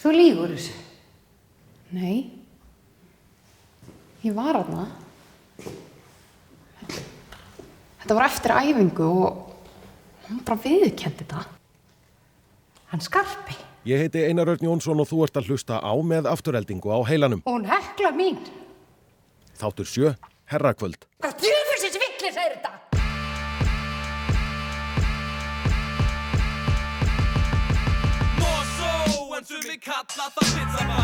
Þú lígur þessu. Nei. Ég var aðna. Þetta var eftir æfingu og hún bara viðkendi þetta. Hann skarpi. Ég heiti Einar Örn Jónsson og þú ert að hlusta á með afturheldingu á heilanum. Og hún hekla mín. Þáttur sjö, herrakvöld. Hvað djöfusins viklis sumi kalla það pizzabæ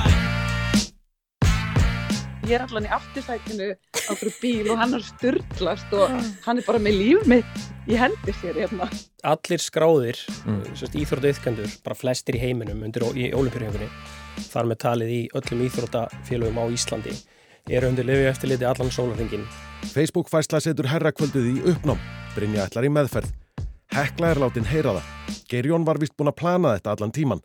Ég er allan í aftursækinu á fyrir bíl og hann er styrlast og hann er bara með líf mitt í hendi sér hérna. allir skráðir mm. íþrótta yfkendur, bara flestir í heiminum undir í olimpíuhengunni þar með talið í öllum íþróttafélögum á Íslandi eru undir lifi eftirliti allan sólarringin Facebook fæsla setur herrakvöldið í uppnám. Brynja ætlar í meðferð. Hekla er látin heyra það. Geirjón var vist búin að plana þetta allan tíman.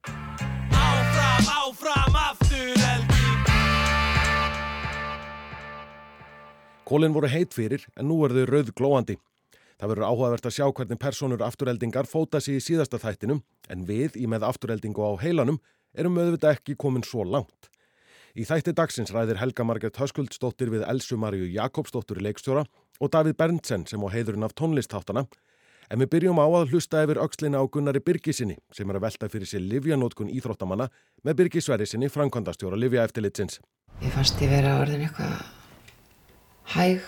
Kólinn voru heit fyrir en nú er þau rauð glóandi. Það verður áhugavert að sjá hvernig personur afturheldingar fóta sig í síðasta þættinum en við í með afturheldingu á heilanum erum auðvitað ekki komin svo langt. Í þætti dagsins ræðir Helga Margret Höskuldsdóttir við Elsu Maríu Jakobsdóttir leikstjóra og Davíð Berntsen sem á heiðurinn af tónlistáttana. En við byrjum á að hlusta yfir aukslina á Gunnari Birgisinni sem er að velta fyrir sér livjanótkun íþróttamanna með Birgi Sverrisinni framkvæmdastjóra livja eftirlitsins. Ég fannst ég vera orðin eitthvað hæg,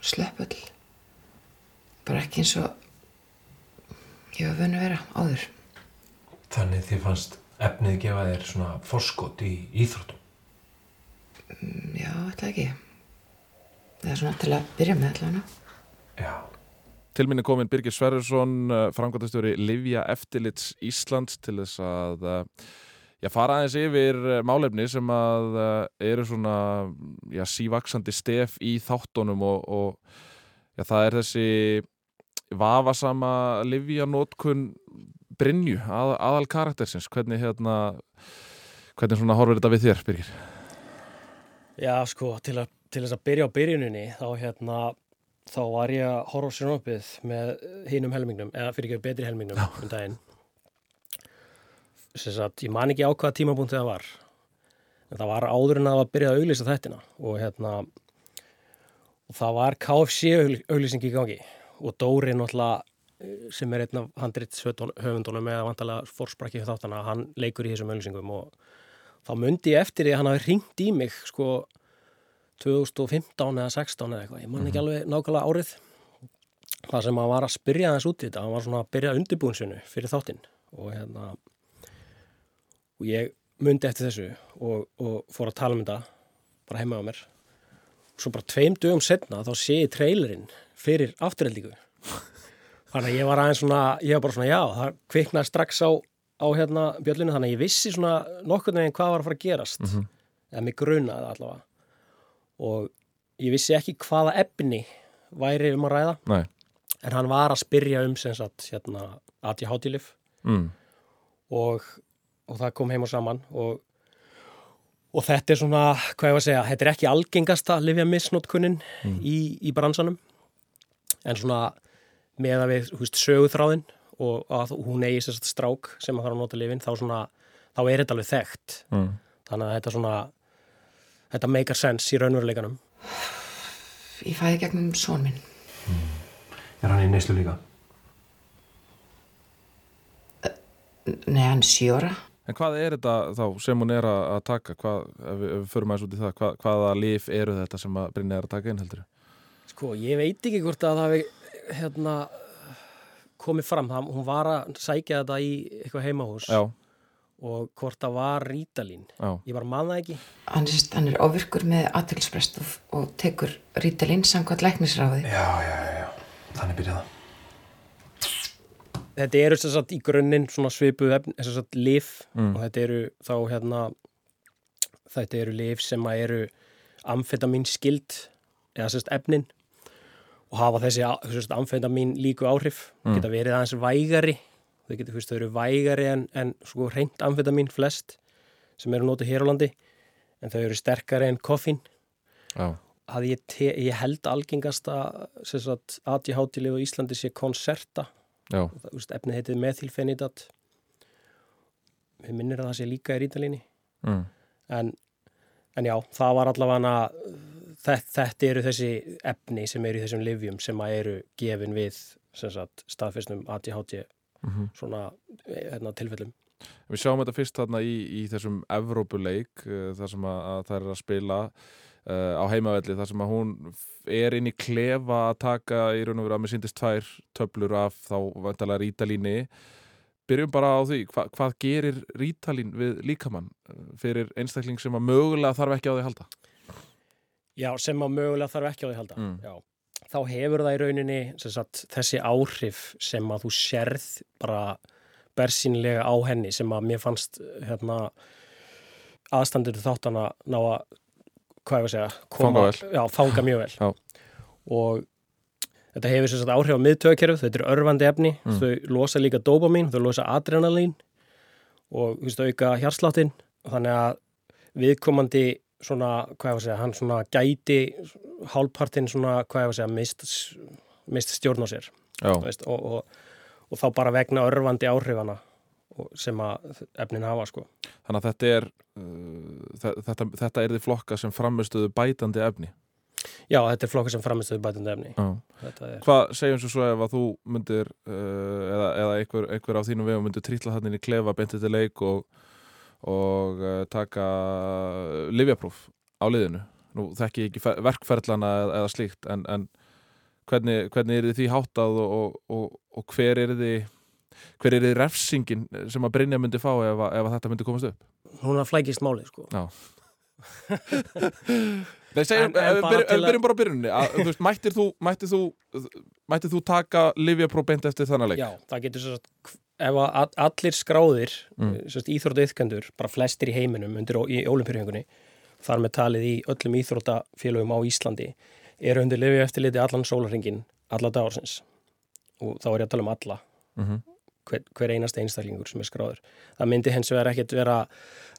slöppull. Bara ekki eins og ég var vönu að vera áður. Þannig þið fannst efnið gefa þér svona forskot í íþróttum. Mm, Já, ætla ekki. Það er svona til að byrja með allavega. Já. Til minni komin Birgir Sverrisson, framkvæmtastjóri Livja Eftirlits Íslands til þess að uh, já, fara aðeins yfir uh, málefni sem að uh, eru svona já, sívaksandi stef í þáttunum og, og já, það er þessi vafasama Livja-nótkun Brynju, að, aðal karaktersins. Hvernig, hérna, hvernig svona horfir þetta við þér, Birgir? Já, sko, til, að, til þess að byrja á byrjuninni þá hérna þá var ég að horfa á sjónvarpið með hinum helmingnum, eða fyrir ekki betri helmingnum um daginn sagt, ég man ekki á hvaða tímabúnt það var en það var áður en að það var byrjað að auglýsa þettina og hérna og það var KFC auglýsing í gangi og Dóri náttúrulega sem er einn af handrit höfundunum eða vantalega fórsprakki þáttana, hann leikur í þessum auglýsingum og þá myndi ég eftir því að hann hafi ringt í mig sko 2015 eða 16 eða eitthvað, ég man ekki alveg nákvæmlega árið það sem hann var að spyrja þess út í þetta, hann var svona að byrja undirbúinsinu fyrir þáttinn og hérna og ég myndi eftir þessu og, og fór að tala um þetta bara heima á mér. Og svo bara tveim dögum setna þá sé ég trailerinn fyrir afturheldingu þannig að ég var aðeins svona ég var bara svona já, það kviknaði strax á, á hérna bjöllinu þannig að ég vissi svona nokkurn veginn hvað var að fara að gerast. Eða mig grunaði allavega. Og ég vissi ekki hvaða efni væri um að ræða. Nei. en hann var að spyrja um sem sagt hérna ADHD-lif Mm. og, og það kom heim og saman og, og þetta er svona, hvað ég var að segja, þetta er ekki algengasta lifja misnótkunnin í, í bransanum en svona með að við, hú veist, söguþráðin og að hún eigi sér satt strák sem að þarf að nota lifin, þá svona þá er þetta alveg þekkt Mm. þannig að þetta svona þetta meikar sens í raunveruleikanum Ég fæði gegnum són minn. Er hann í neyslu líka? Nei, hann er sjóra. En hvað er þetta þá sem hún er að taka, hvað, ef, við, ef við förum aðeins út í það, hvað, hvaða lif eru þetta sem að Brynja er að taka inn heldur? Sko, ég veit ekki hvort að það hafi hérna komið fram, það, hún var að sækja þetta í eitthvað heimahús Já, og hvort það var rítalín já, ég bara man það ekki Hann, er- hann er ofirkur með aðtilsprest og, og tekur rítalinn samkvæmt læknisráði. Já, já, já, já. Þannig byrjaði það. Þetta eru sem sagt í grunninn svona svipuð efn, sem sagt lif og þetta eru þá hérna þetta eru lif sem að eru amfetamin skild eða sagt efnin og hafa þessi sagt, amfetamin líku áhrif geta verið aðeins vægari þau geta, þú veist, þau eru vægari en, en sko reynd amfetamin flest sem eru notið hér á landi en þau eru sterkari en koffín. Já, að ég, te, ég held algengasta ADHD-lif á Íslandi sé konserta efnið heitið methylfenidat við minnir að það sé líka í rítalíni. Mm. en, en já, það var allavega þetta, þetta eru þessi efni sem eru í þessum livjum sem eru gefin við sagt, staðfistum ADHD Mhm. svona hérna, tilfellum. Við sjáum þetta fyrst þarna í, í þessum Evrópuleik uh, þar sem að, að það er að spila á heimavelli þar sem að hún er inn í klefa að taka í raun og veru að mér síndist tvær töflur af þá vantalega rítalíni Byrjum bara á því, hva, hvað gerir rítalín við líkamann uh, fyrir einstakling sem að mögulega þarf ekki á því halda? Já, sem að mögulega þarf ekki á því halda Mm. Þá hefur það í rauninni sagt, þessi áhrif sem að þú sérð bara bersýnilega á henni sem að mér fannst hérna aðstandur þáttana ná að hvað ég að segja, Fanga vel. já, fanga mjög vel Já. og þetta hefur sagt áhrif á miðtöðkerfið, þetta eru örfandi efni Mm. þau losa líka dopamín, þau losa adrenalín og þú veist, auka hjartsláttin þannig að viðkomandi svona, hvað ég að segja, hann svona gæti hálfpartinn svona, hvað ég að segja, mist, mist stjórn á sér veist, og, og, og þá bara vegna örfandi áhrifana sem að efnin hafa sko. þannig að þetta er uh, þe- þetta, þetta er því flokka sem framistuðu bætandi efni? Já, þetta er flokkur sem framistöðu bætandi efni. Er, Hvað segjum svo svo ef að þú myndir uh, eða, eða einhver, einhver á þínum vegum myndir trítla hann inn í klefa bentið til leik og, og uh, taka livjapróf á liðinu. Nú þekki ég ekki fe- verkferlana eða, eða slíkt en, en hvernig, hvernig er því háttað og, og, og, og hver er því hver er því refsingin sem að Brynja myndi fá ef, að- ef að þetta myndi komast upp hún er flækist málið sko. Nei, segjum, ef við byrjum, að- bara á byrjunni að, mættir þú mættir þú, mættir þú taka livjapróf beint eftir þannig leik Já, það getur svo að ef að allir skráðir Mm. mm. íþróttauðkendur, bara flestir í heiminum undir í ólimpíuhengunni þar með talið í öllum íþróttafélögum á Íslandi eru undir lifið eftirliti allan sólarringin, alla dagsins og þá er ég að tala um alla Mhm. Hver, hver einasta einstaklingur sem er skráður. Það myndi hens vegar ekkert vera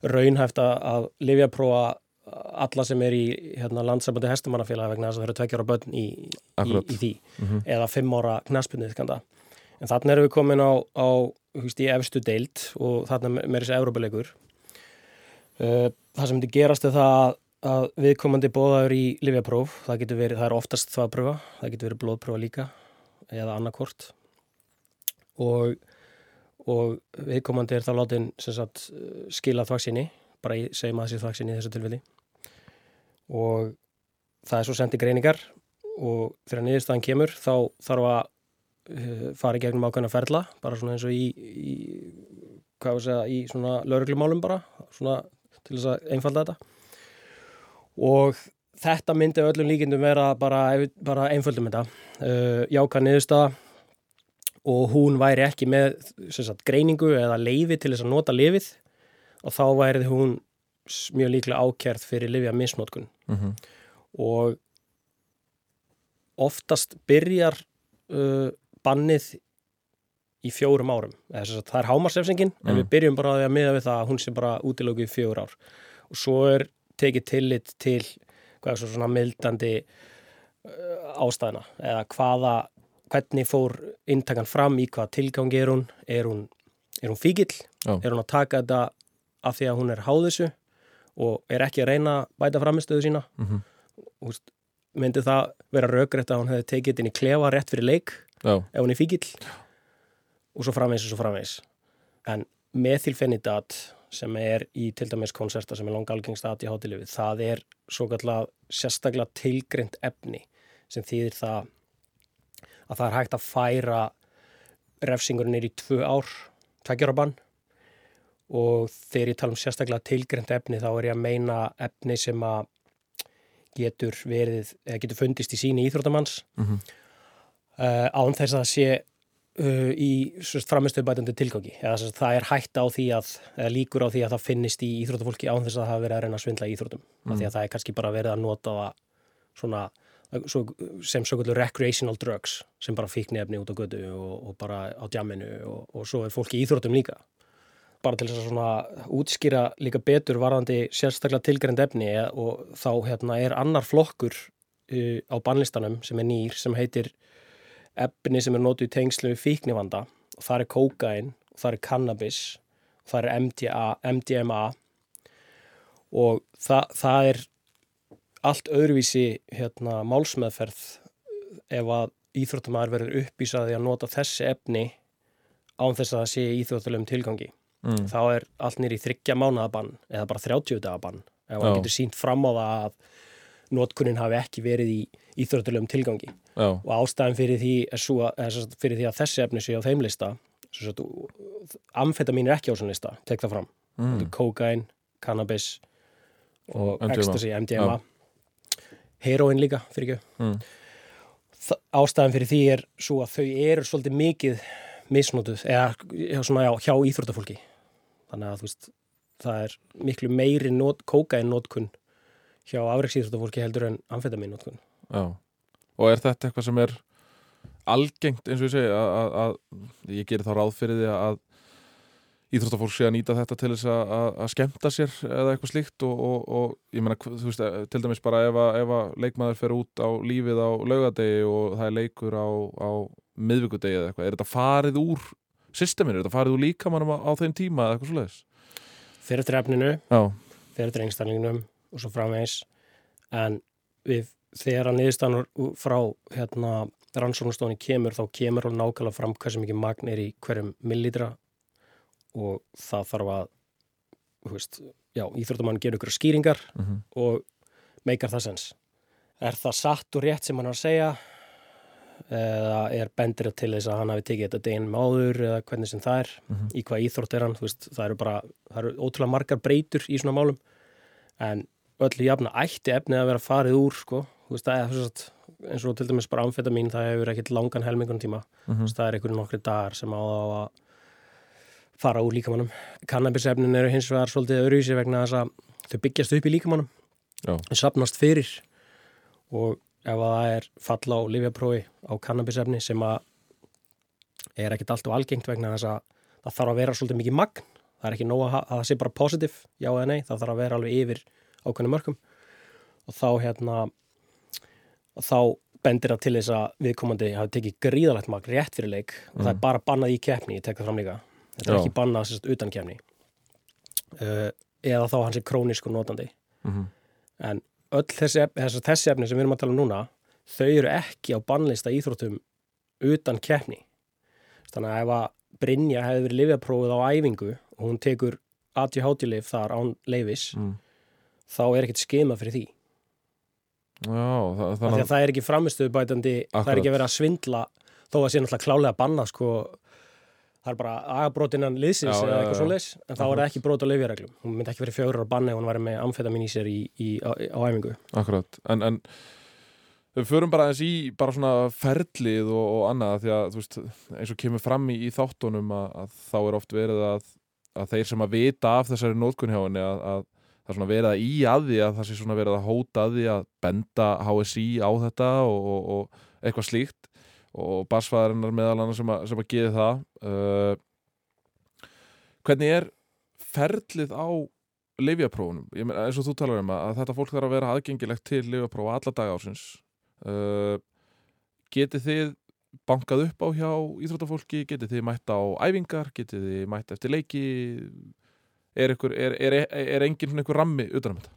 raunhæft að, lifjaprófa alla sem er í hérna, landsabandi hestumannafélagi vegna þess að það eru tveggjara börn í, í, í því Mhm. eða fimm ára knaspunnið kanda. En þarna erum við komin á, á hugst, í efstu deild og þarna með þessi Európa-leikur. Uh, það sem myndi gerast er það að, að viðkomandi bóðaður í livjapróf, það getur verið, það er oftast þvaðpröfa, það getur verið blóðpröfa líka eða annarkort og, og viðkomandi er þá látin sagt, skila þvaksinni, bara í, segjum að þessi þvaksinni í þessu tilfelli. Og það er svo sendið greiningar og þegar niðurstaðan kemur þá þarf að uh, fara í gegnum ákveðna ferla bara svona eins og í, í hvað við segja, í svona lauruglumálum bara svona til þess að einfalda þetta. Og þetta myndi öllum líkindum vera bara, bara einföldum þetta. Uh, jáka niðurstaða og hún væri ekki með sagt, greiningu eða leifi til þess að nota lifið og þá væri hún mjög líklega ákjærð fyrir lifja misnótkun Mhm. og oftast byrjar uh, bannið í fjórum árum sagt, það er hámarsefsingin en Mm. við byrjum bara að miða við það að hún sé bara útilöku í fjögur ár og svo er tekið tillit til hvað er svo svona mildandi ástæðina eða hvaða hvernig fór inntakan fram? Í hvaða tilgangi er hún? Er hún, er hún fíkil Já. er hún að taka þetta af því að hún er háð þessu og er ekki að reyna að bæta framistöðu sína? Og veist, myndi það vera raugrætt að hún hefði tekið þetta inn í klefa rétt fyrir leik Já, ef hún er fíkil og svo framvegs og svo framvegs en methylfenidat sem er í til dæmis konserta sem er langa algengst að í hátilöfi það er svo kallar sérstaklega tilgreint efni sem þýðir það að það er hægt að færa refsingurinn er í tvö ár tveggjára bann og þegar ég tala um sérstaklega tilgreint efni þá er ég að meina efni sem að getur verið, eða getur fundist í síni íþróttamanns Mhm. uh, án þess að það sé uh, í framistöðbætandi tilgangi eða það er hægt á því að eða líkur á því að það finnist í íþróttafólki án þess að það hafa verið að reyna að svindla í íþróttum mm. af því að það er kannski bara verið að nota það svona svo, sem svo kvöldur recreational drugs sem bara fíknefni út á götu og, og bara á djamminu og, og svo er fólki í íþróttum líka. Bara til þess að svona útskýra líka betur varðandi sérstaklega tilgrænd efni og þá hérna er annar flokkur uh, á bannlistanum sem er nýr sem heitir efni sem er notuð í tengslu fíknivanda. Og það er kókain og það er cannabis það er MDA, MDMA og það, það er allt öðruvísi hérna, málsmeðferð ef að íþróttamæður verður uppvísaði að nota þessi efni án þess að það sé íþróttulegum tilgangi. Mm. þá er allt nýri þryggja mánaðabann eða bara 30 dagabann ef Já. hann getur sínt fram á það að notkunin hafi ekki verið í íþróttulegum tilgangi. Já, og ástæðan fyrir því, sagt fyrir því að þessi efni sé á þeim lista amfetamin er ekki á þessum lista, tek það fram. Mm. kokain, cannabis og ecstasy, MDMA heroin líka, fyrir ekki Mm. Ástæðan fyrir því er svo að þau eru svolítið mikið misnotuð eða svona, já, hjá íþróttafólki. Þannig að þú veist það er miklu meiri not, kókain notkun hjá afreiksíþróttafólki heldur en amfetamin notkun Já, og er þetta eitthvað sem er algengt eins og ég segi að, að, að ég gerir þá ráð fyrir því að íþróttafólk sé að nýta þetta til þess að, að, að skemmta sér eða eitthvað slíkt og, og, og ég meina, hva- þú veist, eh, til dæmis bara ef að, ef að leikmaður fer út á lífið á laugadegi og það er leikur á, á miðvikudegi eða eitthvað, er þetta farið úr systeminu, er þetta farið úr líkamannum á, á þeim tíma eða eitthvað svoleiðis? fyrir eftir efninu, Já, fyrir eftir einstaklingnum og svo framvegis. En við, þegar að niðurstaðan úr- frá hérna rannsóknarstofunni kemur þá kemur hún nákvæmlega fram hversu mikið magn er í hverjum millilitra og það þarf að veist, já, íþróttamann gerur ykkur skýringar Mhm. og meikar það sens. Er það satt og rétt sem hann er að segja? Eða er bendir til þess að hann hafi tekið þetta deginum áður eða hvernig sem það er? Mhm. í hvað íþrótt er hann, veist, það eru bara það eru ótrúlega margar breytur í svona málum. En öllu jafna ætti efnið að vera farið úr, sko. Veist, það er eins og til dæmis bara amfetamin það hefur ekkert langan helmingun tíma þú veist, það er einhverjum nokkri dagar sem á að fara úr líkamannum kannabisefnin eru hins vegar svolítið öðruvísi vegna þess að þau byggjast upp í líkamannum þau sapnast fyrir og ef að það er falla á lifjaprófi á kannabisefni sem að er ekkert allt og algengt vegna þess að það þarf að vera svolítið mikið magn. Það er ekki nóg að, það sé bara positiv já eða nei, það þarf að vera alveg yfir ákveðnum mörgum og þá hérna og þá bendir það til þess að viðkomandi hafi tekið gríðalegt magn rétt fyrir leik og það er bara bannað í keppni, ég tek það fram líka þetta er Já. ekki bannað sérst utan keppni uh, eða þá hans er krónísku notandi Mhm. en öll þessi, þessi, þessi efni sem við erum að tala um núna þau eru ekki á bannlista íþróttum utan keppni þannig að ef að Brynja hefði verið lifjaprófið á æfingu og hún tekur ADHD-lif þar án leifis Mm. þá er ekkert skema fyrir því Já, það, þannig að það er ekki framistöðu bætandi það er ekki vera að svindla þó að sé náttúrulega klálega banna sko, það er bara agabrotinan liðsins Já, eða eitthvað já. svoleiðis en þá er það ekki brot á leifjareglum hún myndi ekki verið fjögur á banni ef hún væri með amfetamin í sér í, í, á, á æfingu. Akkurat, en, en við förum bara eins í bara svona ferlið og, og annað því að þú veist, eins og kemur fram í, í þáttunum að, að þá er oft verið að, að þeir sem að vita af þessari nótkun hjá henni að, að það er svona verið að í að því að það sé svona verið að hóta að því að benda HSI á þetta og, og, og eitthvað slíkt og basfæðarinnar meðal annars sem að, sem að geði það. Uh, hvernig er ferlið á meina eins og þú talar um að, þetta fólk þarf að vera aðgengilegt til lifjaprófa alla daga ársins. Uh, getið þið bankað upp á hjá íþróttafólki? Getið þið mætt á æfingar? Getið þið mætt eftir leiki? Er, ykkur, er, er, er, enginn einhver rammi utanum þetta?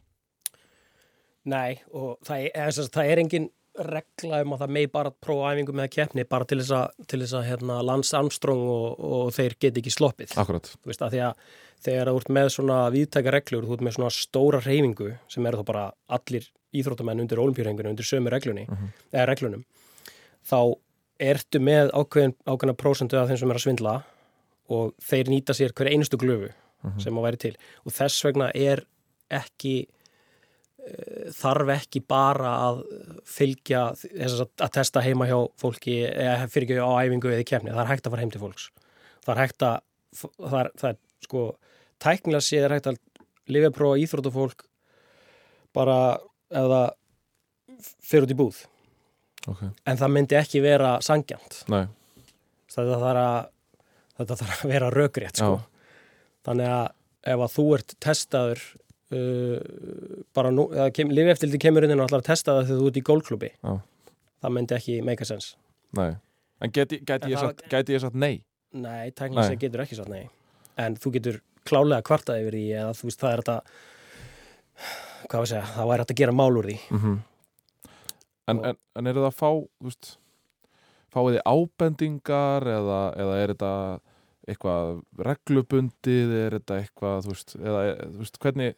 Nei, og það er, það er engin regla um að það megi bara prófa æfingu með keppni bara til þess að, til þess að hérna, Lance Armstrong og, og þeir get ekki sloppið. Akkurat, þú veist að því að þegar þú ert með svona viðtæka reglur, þú ert með svona stóra reyfingu sem eru þá bara allir íþróttamenn undir olimpíurengunum, undir sömu reglunni eða reglunum þá ertu með ákveðin, ákveðina prósentu af þeim sem er að svindla og þeir nýta sér hver einustu glöfu sem að væri til. Og þess vegna er ekki þarf ekki bara að fylgja að, testa heima hjá fólki eða fyrir ekki á æfingu eða kemni, það er hægt að fara heim til fólks. Það er hægt að það er, það er sko, tæknilega séð er hægt að lifjaprófa íþróttufólk bara ef það fyrir út í búð. Ok, en það myndi ekki vera sangjant nei. Þetta þarf að þetta þarf að vera rökrétt sko. þannig að ef að þú ert testaður uh, bara nú, eða kem, lifi eftir til kemur inn og ætlar að testa það þegar þú ert í gólklúbi Já. það myndi ekki make a sense Nei, en geti, geti, En ég, það- sagt, geti ég sagt nei? nei, tæknilega sér getur ekki satt nei en þú getur klálega kvartað yfir því eða þú veist, það er þetta hvað var að segja, það væri hægt að gera mál úr því Mhm. En, en, en eru það að fá, þú veist, fáið þið ábendingar eða, eða er þetta eitthvað reglubundið, er þetta eitthvað, þú veist, eða, þú veist, hvernig,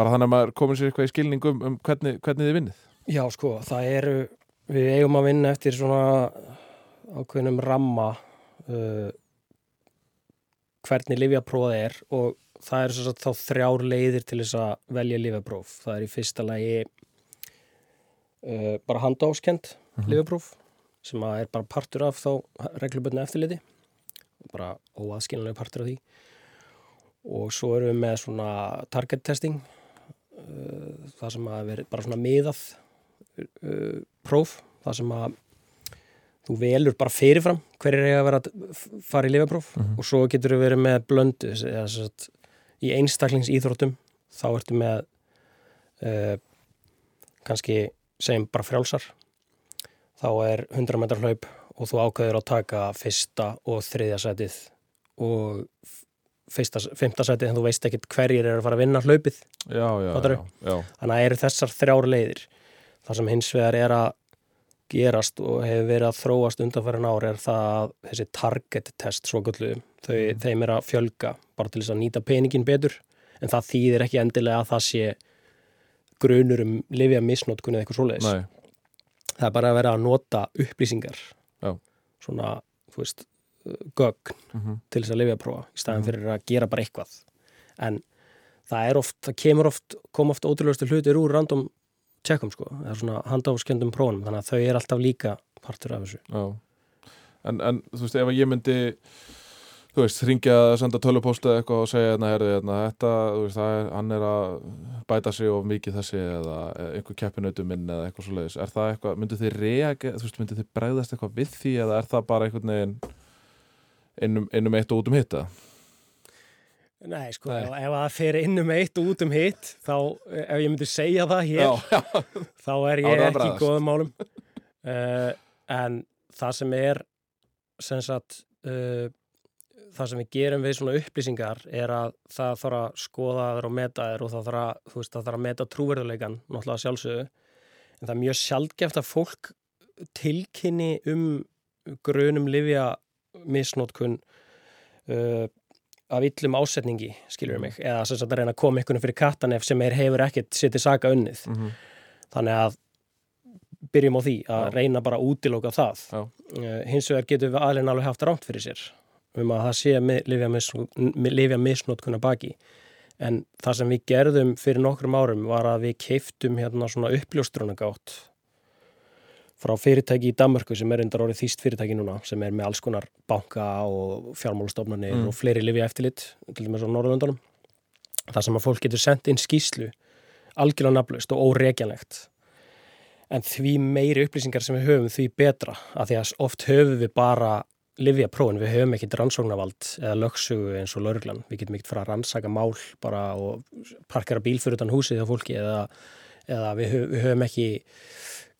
bara þannig að maður komur sér eitthvað í skilningum um hvernig, hvernig þið vinnið? Já, sko, það eru við eigum að vinna eftir svona ákveðnum ramma uh, hvernig livjaprófað er og það eru svo sagt þá þrjár leiðir til þess að velja livjapróf. Það er í fyrsta lagi uh, bara handáskend mm livjapróf sem að er bara partur af þá regluböndinu eftirliti bara óaðskiljanlega partur af því og svo erum við með svona target testing það sem að vera bara svona miðað uh, próf það sem að þú velur bara fyrirfram hverjir eiga að vera að fara í lifapróf og svo getur við verið með blöndu sagt, í einstaklingsýþróttum þá ertu með uh, kannski segjum bara frjálsar. Þá er 100 metrar hlaup og þú ákveður að taka fyrsta og þriðja sætið og fymta sætið en þú veist ekkit hverjir eru að fara að vinna hlaupið Já, já, já, Þannig að eru þessar þrjár leiðir. Það sem hins vegar er að gerast og hefur verið að þróast undanfærin ár er það að þessi target test svo gullu, þau, þeim er að fjölga bara til þess að nýta peningin betur en það þýðir ekki endilega að það sé grunur um lifja misnótkun eða eitthvað svoleiðis. nei, Það er bara að vera að nota upplýsingar Já. svona, þú veist, gögn Mhm. til þess að lifja að prófa í staðin fyrir að gera bara eitthvað en það er oft, það kemur oft kom oft ótrúlegustu hlutir úr random checkum sko, það er svona handáskjöndum prófunum þannig að þau er alltaf líka partur af þessu já. En, en, þú veist, ef að ég myndi, þú veist, ringja senda tölupósta eitthvað og segja, hérna, herði, hérna, þetta, þú veist, það er, hann er að bæta sig of mikið þessi eða einhver keppinautu minn eða eitthvað svo leiðis. Er það eitthvað, myndu þið reage, þú veist, myndu þið bregðast eitthvað við því eða er það bara einhvern veginn einum, einum eitt og út um hitta? Nei, sko, Nei. ef það fer inn um eitt og út um hitt þá, ef ég myndi segja það hér já. er Þá er ég ekki í góðum málum uh, en það sem er sem sagt uh, það sem við gerum við svona upplýsingar er að það þarf að skoða þér og meta þér og það þarf að, veist, það þarf að meta trúverðuleikan náttúrulega sjálfsögðu en það er mjög sjaldgeft að fólk tilkynni um grunum livja misnótkun uh, af illum ásetningi, skilur mig eða sem sagt að reyna að koma ykkur fyrir kattanef sem er hefur ekkert setið saka unnið Mhm. þannig að byrjum á því að Já. reyna bara að útiloka það. Eh, hins vegar getum við aðlinn alveg haft rámt fyrir sér um að það sé lifja misnótkuna baki en það sem við gerðum fyrir nokkrum árum var að við keiftum hérna svona uppljóstrunagátt frá fyrirtæki í Danmörku sem er undar orðið þýst fyrirtæki núna sem er með alls konar banka og fjármálastofnanir Mm. og fleiri lifja eftirlit til dæmis á Norðundunum þar sem að fólk getur sendt inn skýslu algjörlega nafnlaust og óreikjanlegt en því meiri upplýsingar sem við höfum því betra af því að oft höfum við bara livja prófin, við höfum ekkit rannsóknarvald eða lögsugu eins og lauruglan við getum ekkit frá að rannsaka mál bara og parkera bíl fyrir utan húsið á fólki eða, eða við, höf, við höfum ekki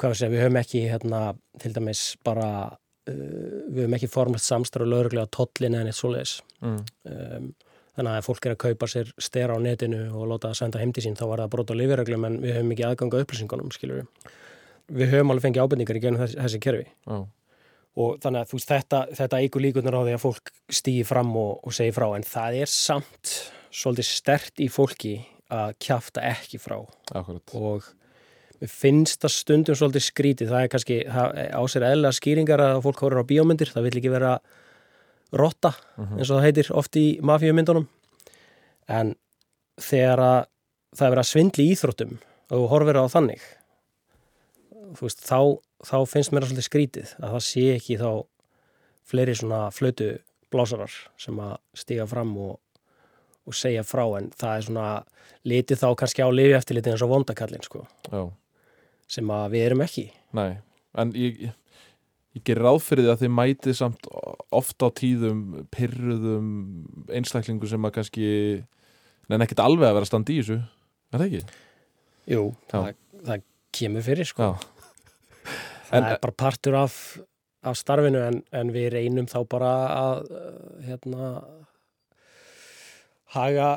hvað segja, við höfum ekki hérna, til dæmis bara uh, við höfum ekki formast samstarf lauruglega tollin eða neitt svoleiðis Mm. um, þannig að ef fólk er að kaupa sér stera á netinu og láta það senda heim til sín þá var það brot á lifirreglum en við höfum ekki aðgang á upplýsingunum skilur við. Við höfum alveg fengið ábendingar í genið þessi, þessi kerfi Já. og þannig að þú veist þetta, þetta eigur líkunar á því að fólk stýi fram og, og segi frá en það er samt svolítið stert í fólki að kjafta ekki frá Akkurat. og finnst það stundum svolítið skrítið, það er kannski á sér eðla skýringar að fólk horfir á bíómyndir, það vil ekki vera rotta eins og það heitir oft í mafíumyndunum. En þegar að það er verið að svindli í íþróttum og þú horfir á þannig veist, þá, þá finnst mér það svolítið skrítið að það sé ekki þá fleiri svona flötu blásarar sem að stiga fram og, og segja frá. En það er svona litið þá kannski á lifi eftir litið eins og vondakallin sko, Já. Sem að við erum ekki. Nei, en ég, ég, ég gerir ráð fyrir því að þið mætið samt oft á tíðum pyrruðum einstaklingu sem að kannski neina ekkert alveg að vera að standa í þessu. Er það ekki? Jú, það, það kemur fyrir sko. Já, það En- er bara partur af, af starfinu en, en við reynum þá bara að uh, hérna haga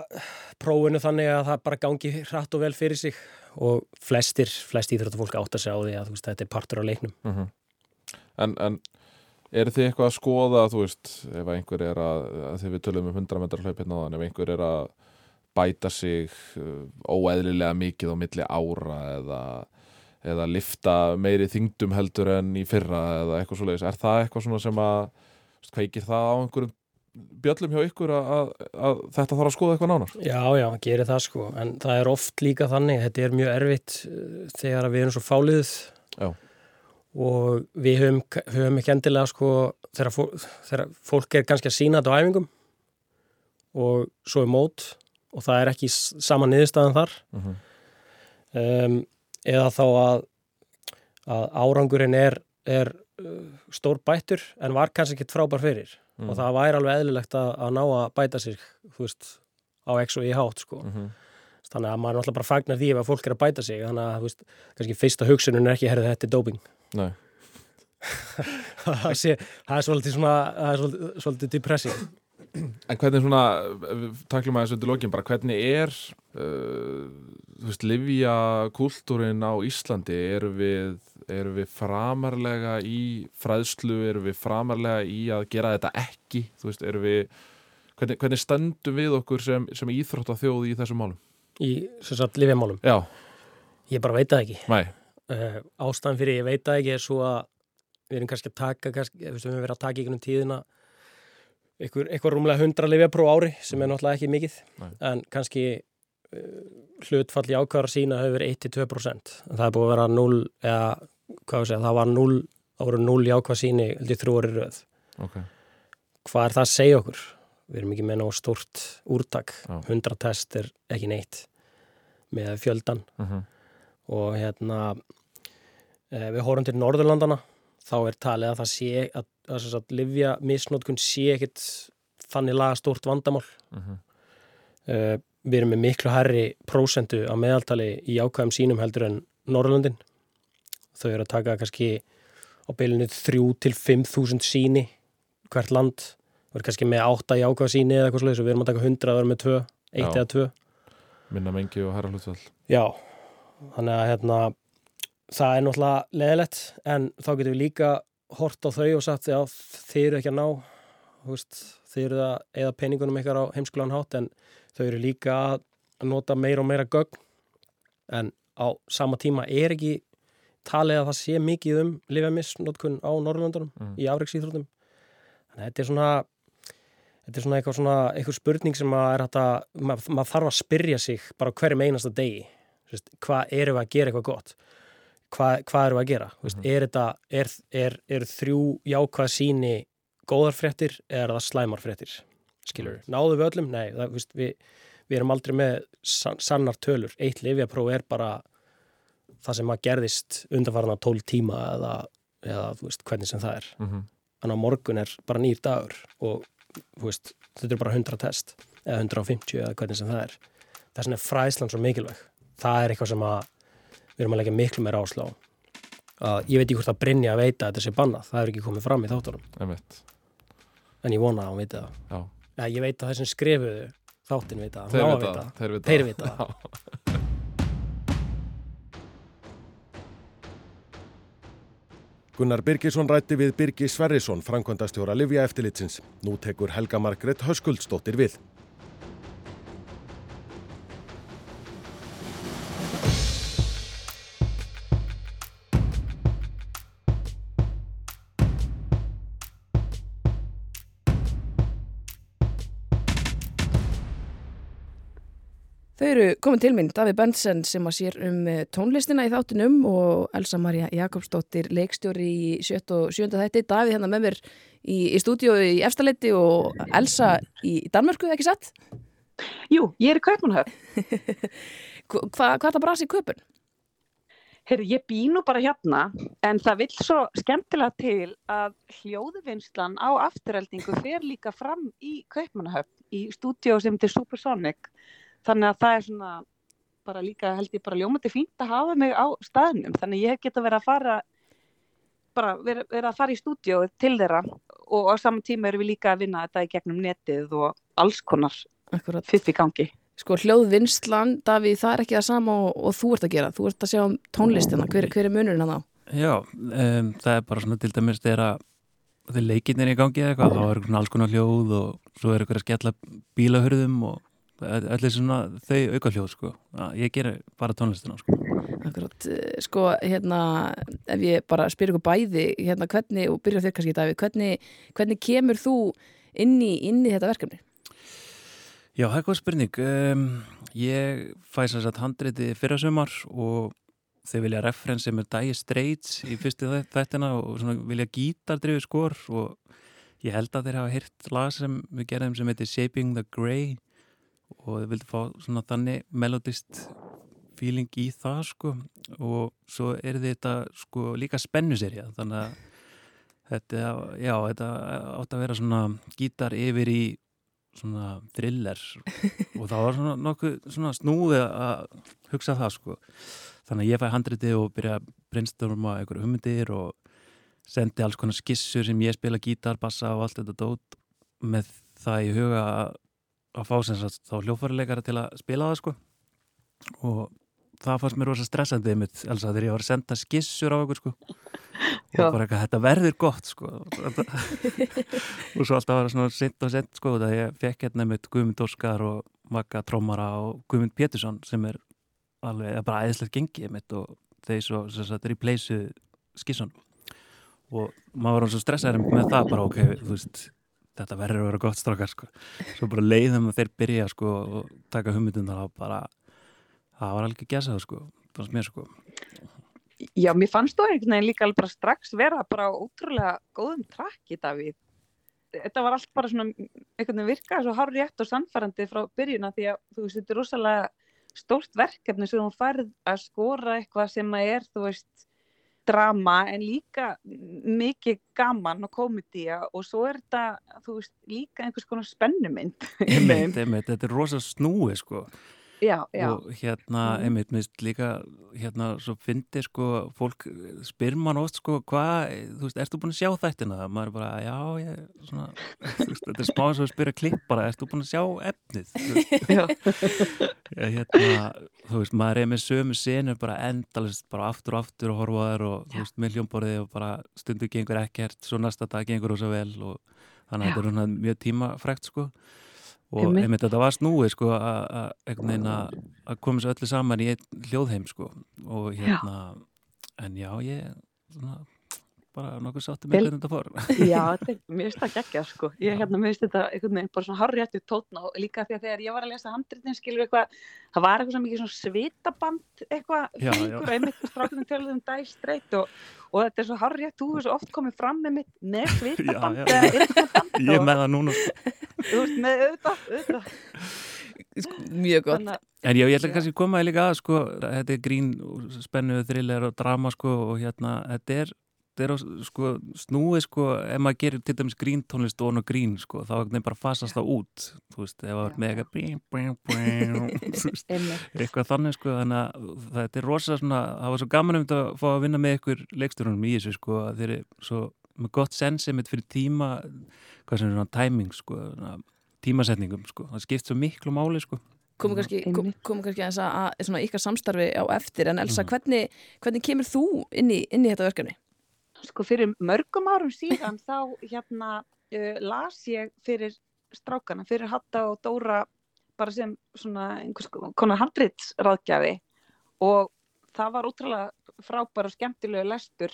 prófinu þannig að það bara gangi hratt og vel fyrir sig og flestir, flest íþróttafólk átt að segja á því að veist, þetta er partur á leiknum. En, en eru þið eitthvað að skoða, þú veist, ef einhver er að, að þið við tölum um 100 metrar hlaup hérna á þann, ef einhver er að bæta sig uh, óeðlilega mikið á milli ára eða, eða lifta meiri þingdum heldur en í fyrra eða eitthvað svoleiðis, er það eitthvað svona sem að veist, kveikir það á einhverjum bjöllum hjá ykkur að, að, að þetta þarf að skoða eitthvað nánar? Já, já, gerir það sko, en það er oft líka þannig, þetta er mjög erfitt uh, þegar við erum svo fáliðið Já. og við höfum, höfum ekki endilega sko, þegar, fó, þegar fólk er kannski að sína þetta á æfingum og svo er mót og það er ekki sama niðurstaðan þar Mhm. um, eða þá að, að árangurinn er, er uh, stór bættur en var kannski ekkit frábær fyrir Mm. og það væri alveg eðlilegt að, að ná að bæta sig veist, á x og y hátt sko. Mhm. þannig að maður náttúrulega bara fagnar því ef að fólk er að bæta sig þannig að veist, kannski fyrsta hugsunum er ekki herrið þetta er doping Nei. það, sé, það er svolítið svona það er svolítið, svolítið depressing En hvernig svona, taklum aðeins undir lokin bara, hvernig er uh, þú veist, livja kultúrin á Íslandi, eru við eru við framarlega í fræðslu, eru við framarlega í að gera þetta ekki, þú veist, eru við hvernig, hvernig stöndum við okkur sem, sem íþrótta þjóð í þessum málum? í sem sagt lifjamálum Já, ég bara veit það ekki. Nei, uh, ástæðan fyrir ég veit það ekki er svo að við erum kannski að taka kannski, við höfum verið að taka í einhvern tíðina eitthvað, rúmlega 100 lifjapró ári sem er náttúrulega ekki mikið Nei. en kannski uh, hlutfall í ákvæðar sína hefur verið 1-2% en það er búið að vera 0 eða við segja, það var 0 það voru 0 í ákvæð síni heldur þrjú orði röð. Ok. Hvað er það að segja okkur? Við erum ekki með nóg stort úrtak. Já. 100 test er ekki neitt með fjöldan uh og hérna eh, við horfum til Norðurlandana þá er talið að það sé að, að, að, að livja misnótkun sé ekkit þannig laga stórt vandamál. Mhm. uh, við erum með miklu herri prósentu á meðaltali í ákvæðum sínum heldur en Norðurlandin þau eru að taka kannski á bylunu 3 til 5.000 síni hvert land. Við erum kannski með 8 í ákvæða síni eða eitthvað svoleiðis og við erum að taka 100 og við erum með 2 1 Já. eða 2 minna mengi og herra hlutfall. Já, þannig að hérna, það er náttúrulega leðilegt en þá getum við líka hort á þau og sagt já, þið eru ekki að ná veist, þið eru að eða peningunum ykkar á heimskulegan hátt en þau eru líka að nota meira og meira gögn. En á sama tíma er ekki talið að það sé mikið um lifjamissnotkun á Norrlöndunum Mm. í afreiksýþróttum þannig að þetta er svona þetta er svona eitthvað, svona, eitthvað spurning sem maður mað þarf að spyrja sig bara hverjum einasta degi. Veist, hvað erum við að gera eitthvað gott? Hvað, hvað erum við að gera? Mm Mhm. er þetta, er, er, er þrjú jákvæð síni góðar fréttir eða er það slæmar fréttir? Skilur, náðu við öllum? Nei, það, við, við erum aldrei með san, sannar tölur, eitt lifjapróf er bara það sem að gerðist undanfarnar 12 tíma eða, eða þú veist, hvernig sem það er. Mhm. þannig að morgun er bara nýr dagur og þú veist, þetta er bara 100 test eða 150 eða hvernig sem það er. Vegna er fræðslan svo mikilvæg. Það er eitthvað sem að við erum að leggja miklu meira áslá að ég veit ekki hvort að Brynja veit að þetta sé bannað. Það er ekki komið fram í þáttunum. En ég vona að hún veit það. Ég veit að þessum skrifuðu þáttin veit það, Þeir á að Gunnar Birgisson rætti við Birgi Sverrisson, framkvæmdastjóra Livja eftirlitsins. Nú tekur Helga Margrét Höskuldsdóttir við. Komin til mín, Davíð Bensen sem að sér um eh, tónlistina í þáttunum og Elsa Maria Jakobsdóttir leikstjóri í 7. og 7. þætti. Davíð hérna með mér í, í stúdíu í Efstaleiti og Elsa í Danmörku, ekki satt? Jú, ég er í Kaupanhöfn. Hva, hvað er það brasi í köpun? Herri, ég bý nú bara hérna, en það vill svo skemmtilega til að hljóðvinnslan á afturheldingu fer líka fram í Kaupmannahöfn í stúdíó sem er Supersonic. Þannig að það er svona bara líka held ég bara ljómandi fínt að hafa mig á staðnum. Þannig ég hef geta verið að fara bara verið, verið að fara í stúdíó til þeirra og á saman tíma erum við líka að vinna þetta í gegnum netið og alls konar fyrst í gangi. Sko hljóðvinnslan, Davíð, það er ekki það sama og, og þú ert að gera. Þú ert að sjá um tónlistina. Hver, hver er munurinn að þá? Já, um, það er bara svona til dæmis þegar þegar leikinnir er í gangi eða eitthvað, þá er svona alls konar hljóð og svo er ykkur að skella bílahurðum og allir svona þau auka hljóð sko. Ég ger bara tónlistina sko. Akkurat, eh, sko, hérna, ef ég bara spyr ykkur bæði, hérna, hvernig, og byrja þér kannski, Davíð, hvernig, hvernig kemur þú inn í, inn í þetta verkefni? Já, það er góð spurning. Um, ég fæ sér satt handriti fyrra sumar og þau vilja referensi með Dire Straits í fyrstu þættina og svona vilja gítardrifi skor og ég held að þeir hafa hýrt lag sem við gerðum sem heitir Shaping the Grey og þau vildi fá svona þannig melodist feeling í það sko. Og svo er þetta sko líka spennuserja þannig að þetta, já, þetta átt að vera svona gítar yfir í svona thriller. Og það var svona nokkuð svona snúði að hugsa það sko. Þannig að ég fæ handriti og byrja að brainstorma einhverju hugmyndir og sendi alls konar skissur sem ég spila gítar, bassa og allt þetta dót með það í huga að, að fá sem sagt þá hljófarileikara til að spila það sko. Og það fannst mér rosa stressandi mitt, alls að þegar ég var að senda skissur á okkur sko. Og Já. bara eitthvað, þetta verður gott sko. Og svo alltaf var það svona sent og sent sko, það ég fekk hérna mitt Guðmund Óskar og Magga Trómara og Guðmund Pétursson sem er alveg, er bara æðislegt gengið mitt og þeir svo, sem sagt, replaceu skissun og maður var svo stressaður með það bara ok, þú veist þetta verður að vera gott strákar sko svo bara leiðum að þeir byrja sko og taka hugmyndundar bara það var alveg gesað sko, mér sko Já, mér fannst þú einhvern veginn líka alveg bara strax vera bara á ótrúlega góðum trakki, Davíð. Þetta var allt bara svona, einhvern veginn virkaði svo hár rétt og sannfærandi frá byrjuna því að þú veist, þetta er rosalega stórt verkefni sem þú færð að skora eitthvað sem að er, þú veist, drama en líka mikið gaman og komedía og svo er þetta, veist, líka einhvers konar spennumynd. þetta er rosa snúi sko Já, já. og hérna, Mhm. einmitt, minnst líka hérna, svo fyndi sko fólk spyr mann oft sko hvað, þú veist, ertu búin að sjá þættina? Maður er bara, já, ég svona, þú veist, þetta er smá eins og spyrja klipp bara, ertu búin að sjá efnið? Þú hérna, þú veist, maður er með sömu senur bara endalist, bara aftur og aftur og horfa á þær og þú veist, með hljómborðið og bara stundu gengur ekkert, svo næsta dag gengur rosa vel og þannig að þetta er mjög tímafrækt sko og Einmitt. einmitt þetta var snúið sko að- koma svo öllu saman í einn hljóðheim sko og hérna en já ég svona, bara nokkuð sáttu með hvernig þetta fór Já, þetta er, mér finnst það geggja sko. Ég hérna, mér finnst þetta einhvern veginn bara svona hárréttu tótna og líka því að þegar ég var að lesa handritin skilur eitthvað, það var eitthvað svo mikið svona svitaband eitthvað Já, já. fíkur einmitt strákunum töluðum dæstreitt og, og þetta er svo hárrétt, þú hefur svo oft komið fram með mitt með svitaband já. innband ég er með það núna sko. þú veist með auðvitað, auðvitað. Mjög gott. Þannig en já, ég ætla Já. kannski að koma að líka að sko, þetta er grín, spennu, thriller og drama sko og hérna, þetta er er á, sko, snúið sko ef maður gerir til dæmis grín tónlist og og grín sko, þá er bara fasast það út þú veist, ef það er bring, þú veist, einmitt, eitthvað þannig sko þannig að þetta er rosa svona það var svo gaman um þetta að fá að vinna með ykkur leikstjórnum í þessu sko að þeir eru svo með gott sensi mitt fyrir tíma hvað sem er svona timing sko tímasetningum sko, það skipt svo miklu máli sko. Komum kannski, kom, komum kannski að, að svona ykkar samstarfi á eftir en Elsa, Mhm. hvernig, hvernig kemur þú inn í, inn í þetta verkefni? Sko fyrir mörgum árum síðan þá hérna uh, las ég fyrir strákana, fyrir Hatta og Dóra bara sem svona einhvers konar handritsráðgjafi og það var útrúlega frábæra og skemmtilegu lestur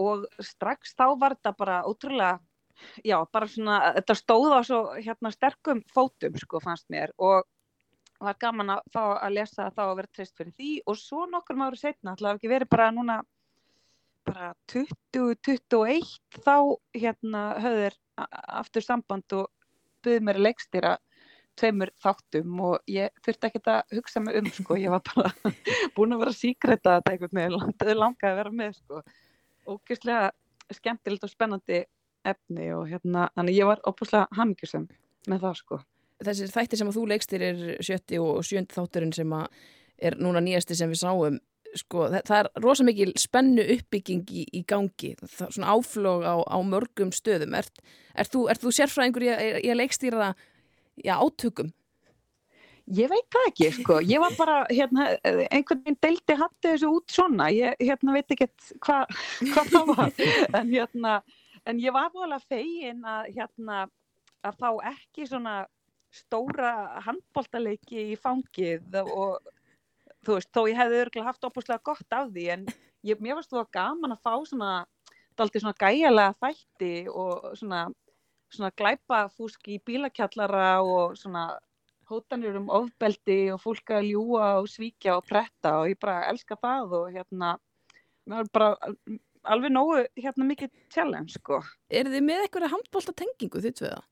og strax þá var þetta bara útrúlega já, bara svona, þetta stóð á svo hérna sterkum fótum sko fannst mér og var gaman að fá að lesa þá að vera treyst fyrir því og svo nokkur ári setna, ætlaði ekki verið bara núna bara 20-21 þá hérna höfður aftur samband og byggði mér að leikstýra tveimur þáttum og ég þurfti ekkert að hugsa mig um sko, ég var bara búin að vera síkreta einhvern veginn, langaði langaði að vera með sko, ógeðslega skemmtilegt og spennandi efni og hérna, þannig ég var óbúslega hamingjusum með það sko. Þessir þættir sem að þú leikstir er sjötti og sjöndi þátturinn sem að er núna nýjasti sem við sáum sko, það, það er rosa mikil spennu uppbygging í, í gangi, það er svona áflog á, á mörgum stöðum. Ert, ert, þú, þú sérfræðingur í, að- í að leikstýra já, átökum? Ég veit það ekki, sko. Ég var bara, hérna, einhvern veginn deildi hattu þessu út svona. Ég, hérna, veit ekki hvað hva það var. En, hérna, en ég var alveg fegin að, hérna, að fá ekki svona stóra handbóltaleiki í fangið og, þú veist, þó ég hefði örgulega haft opuslega gott af því, en ég, mér varst þú að gaman að fá svona, daldi svona gæjalega þætti og svona, svona glæpafúsk í bílakjallara og svona hótanir um ofbeldi og fólk að ljúa og svíkja og pretta og ég bara elska það og hérna mér var bara alveg nógu hérna mikið challenge sko. Er þið með eitthvað handbólta tengingu þitt við það?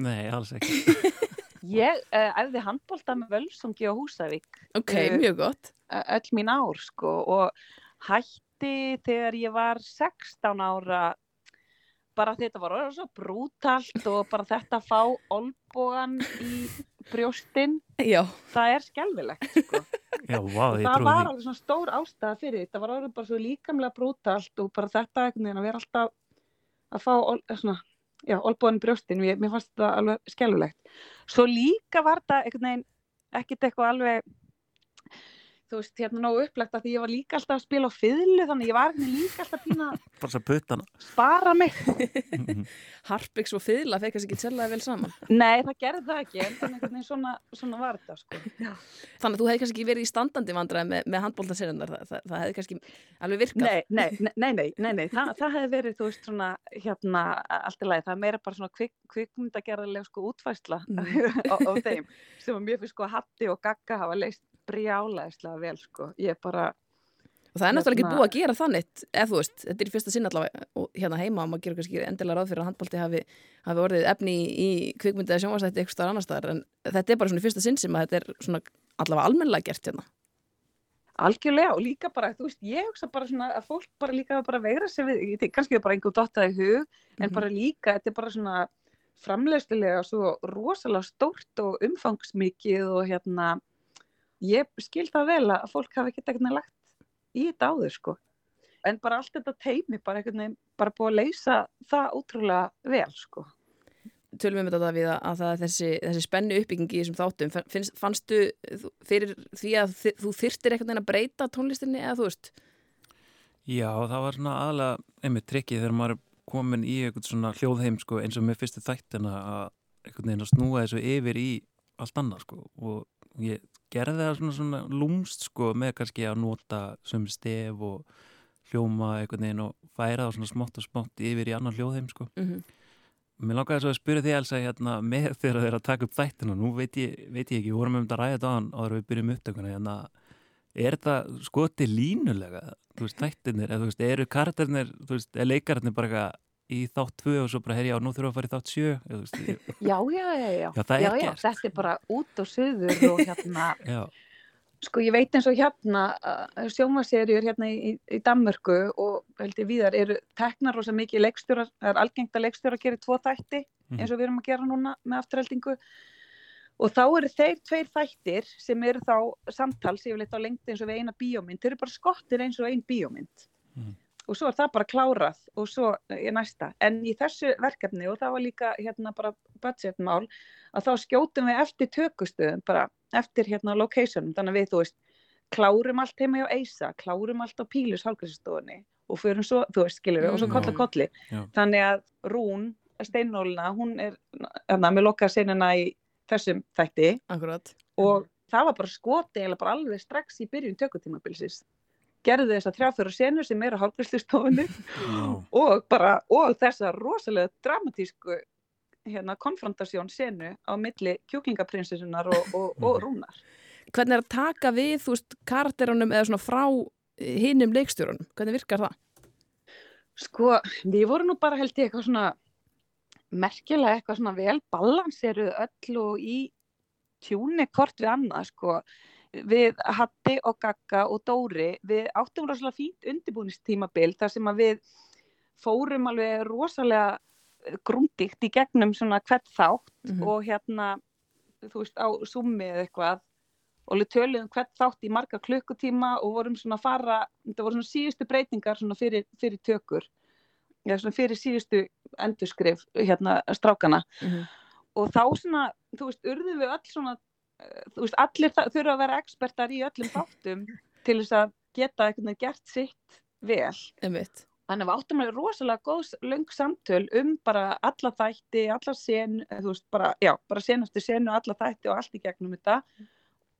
Nei, alls ekki. Ég uh, æfði handbólta með Völsungi og Húsavík. Ok, mjög gott. Uh, öll mín ár sko og hætti þegar ég var 16 ára bara þetta var orðið svo brútalt og bara þetta að fá olbogan í brjóstinn Já. það er skelvilegt sko. Já, ég það var alveg svona stór ástæða fyrir þetta var orðið bara svo líkamlega brútalt og bara þetta að vera alltaf að fá ol, svona, já, olbogan í brjóstinn mér, fannst þetta alveg skelvilegt svo líka var veginn ekkert eitthvað alveg þú veist, hérna nógu upplegt að því ég var líka alltaf að spila á fiðlu þannig ég var líka alltaf að pína að spara mig Harpiks og fiðla fekk kannski ekki sérlega vel saman. Nei, það gerði það ekki, en þannig veginn svona, svona var þetta, sko. Þannig að þú hefði kannski ekki verið í standandi vandræði með, með handbóltaserjandar. Það, það, það hefði kannski alveg virkað. Nei, nei, nei, nei, nei, nei, nei. Þa, það hefði verið, þú veist, svona, hérna, allt í lagi, það er meira bara svona kvik, kvikmyndagerðarleg, sko, útfæsla á, á þeim, sem að mér finnst, sko, Brjálæðislega vel, sko. Ég bara, Og það er náttúrulega ekki Hérna- búið að gera þannig, eða þú veist, þetta er í fyrsta sinn allavega og hérna heima og maður gerur kannski endilega ráð fyrir að handbólti hafi, hafi orðið efni í, kvikmyndið eða sjónvarsætti eitthvað starf annar staðar en þetta er bara svona í fyrsta sinn sem að þetta er svona allavega almennilega gert hérna. algjörlega og líka bara, þú veist, ég hugsa bara svona að fólk bara líka bara veira sig við, kannski bara einhver dottaði hug, en Mhm. bara líka, þetta er bara svona framleiðslulega svo rosalega stórt og umfangsmikið og hérna, ég skil það vel að fólk hafi ekki eitthvað lagt í þetta áður, sko. En bara allt þetta teimi, bara einhvern veginn, bara búið að leysa það ótrúlega vel, sko. Tölum við með þetta við að það er þessi, þessi spennu uppbyggingi í þessum þáttum. Finnst, fannstu fyrir því að þi- þú þyrtir eitthvað að breyta tónlistinni eða þú veist? Já, það var svona aðalega einmitt trikkið þegar maður er komin í eitthvað svona hljóðheim sko, eins og með fyrstu þættina að einhvern veginn að snúa þessu yfir í allt annað sko og ég gerði það svona, svona lúmst sko með kannski að nota sem stef og hljóma einhvern veginn og færa það svona smátt og smátt yfir í annan hljóðheim sko. Mm -hmm. Mér langaði svo að spyrja því alls að hérna, með þegar þeir eru að taka upp þættina, nú veit ég, veit ég ekki, við vorum um þetta að ræða þetta á hann áður við byrjum upptökuna, hérna, er þetta skoti línulega, þú veist, þættinir, eða þú veist, eru karakternir, þú veist, er leikararnir bara eitthvað í þátt tvö og svo bara, herri, já, nú þurfum við að fara í þátt sjö, eða þú veist, ég, Já, já, já, já. Já, það er já, já, þetta er bara út og suður og hérna, já, sko ég veit eins og hérna sjómaserjur hérna í, í Danmörku og heldur viðar eru teknar rosa mikið leikstjórar, það er algengt að leikstjórar gerir tvo þætti Mhm. eins og við erum að gera núna með afturheldingu og þá eru þeir tveir þættir sem eru þá samtals yfirleitt á lengti eins og við eina bíómynd, þeir eru bara skottir eins og ein bíómynd Mhm. Og svo er það bara klárað og svo er næsta en í þessu verkefni og það var líka hérna bara budgetmál að þá skjótum við eftir tökustöðum bara eftir hérna locationum þannig að við þú veist klárum allt heima hjá Eisa, klárum allt á Pílus hálfgræsstofunni og förum svo, þú veist, skilur við, og svo Mm. koll að kolli. Já. Þannig að Rún, steinnólina, hún er, hérna, með loka sinina í þessum þætti Akkurat. og það var bara skoti eða bara alveg strax í byrjun tökutímabilsis. Gerðu þess að þrjáfjóra senur sem eru á hálfgræsstofunni já, og bara, og þessa rosalega dramatísku hérna, konfrontasjón senu á milli kjúklingaprinsessunar og, og, og Rúnar. Hvernig er að taka við, þú veist, karakterunum eða svona frá hinnum leikstjórunum? Hvernig virkar það? Sko, við vorum nú bara held ég eitthvað svona merkilega eitthvað svona vel balanseruð öll og í tjúni hvort við annað, sko. Við Hatti og Gagga og Dóri, við áttum rosalega fínt undirbúinistímabil þar sem að við fórum alveg rosalega grúndíkt í gegnum svona hvert þátt Mhm. og hérna, þú veist, á summi eða eitthvað og við töluðum hvert þátt í marga klukkutíma og vorum svona að fara, þetta voru svona síðustu breytingar svona fyrir, fyrir tökur eða svona fyrir síðustu endurskrif hérna strákana Mhm. og þá svona, þú veist, urðum við öll svona eh, þú veist, allir þurfa að vera expertar í öllum þáttum til þess að geta veginn gert sitt vel. Einmitt. Þannig að við áttum alveg rosalega góð löng samtöl um bara alla þætti, alla sen, veist, bara, já, bara sen eftir senu, alla þætti og allt í gegnum þetta.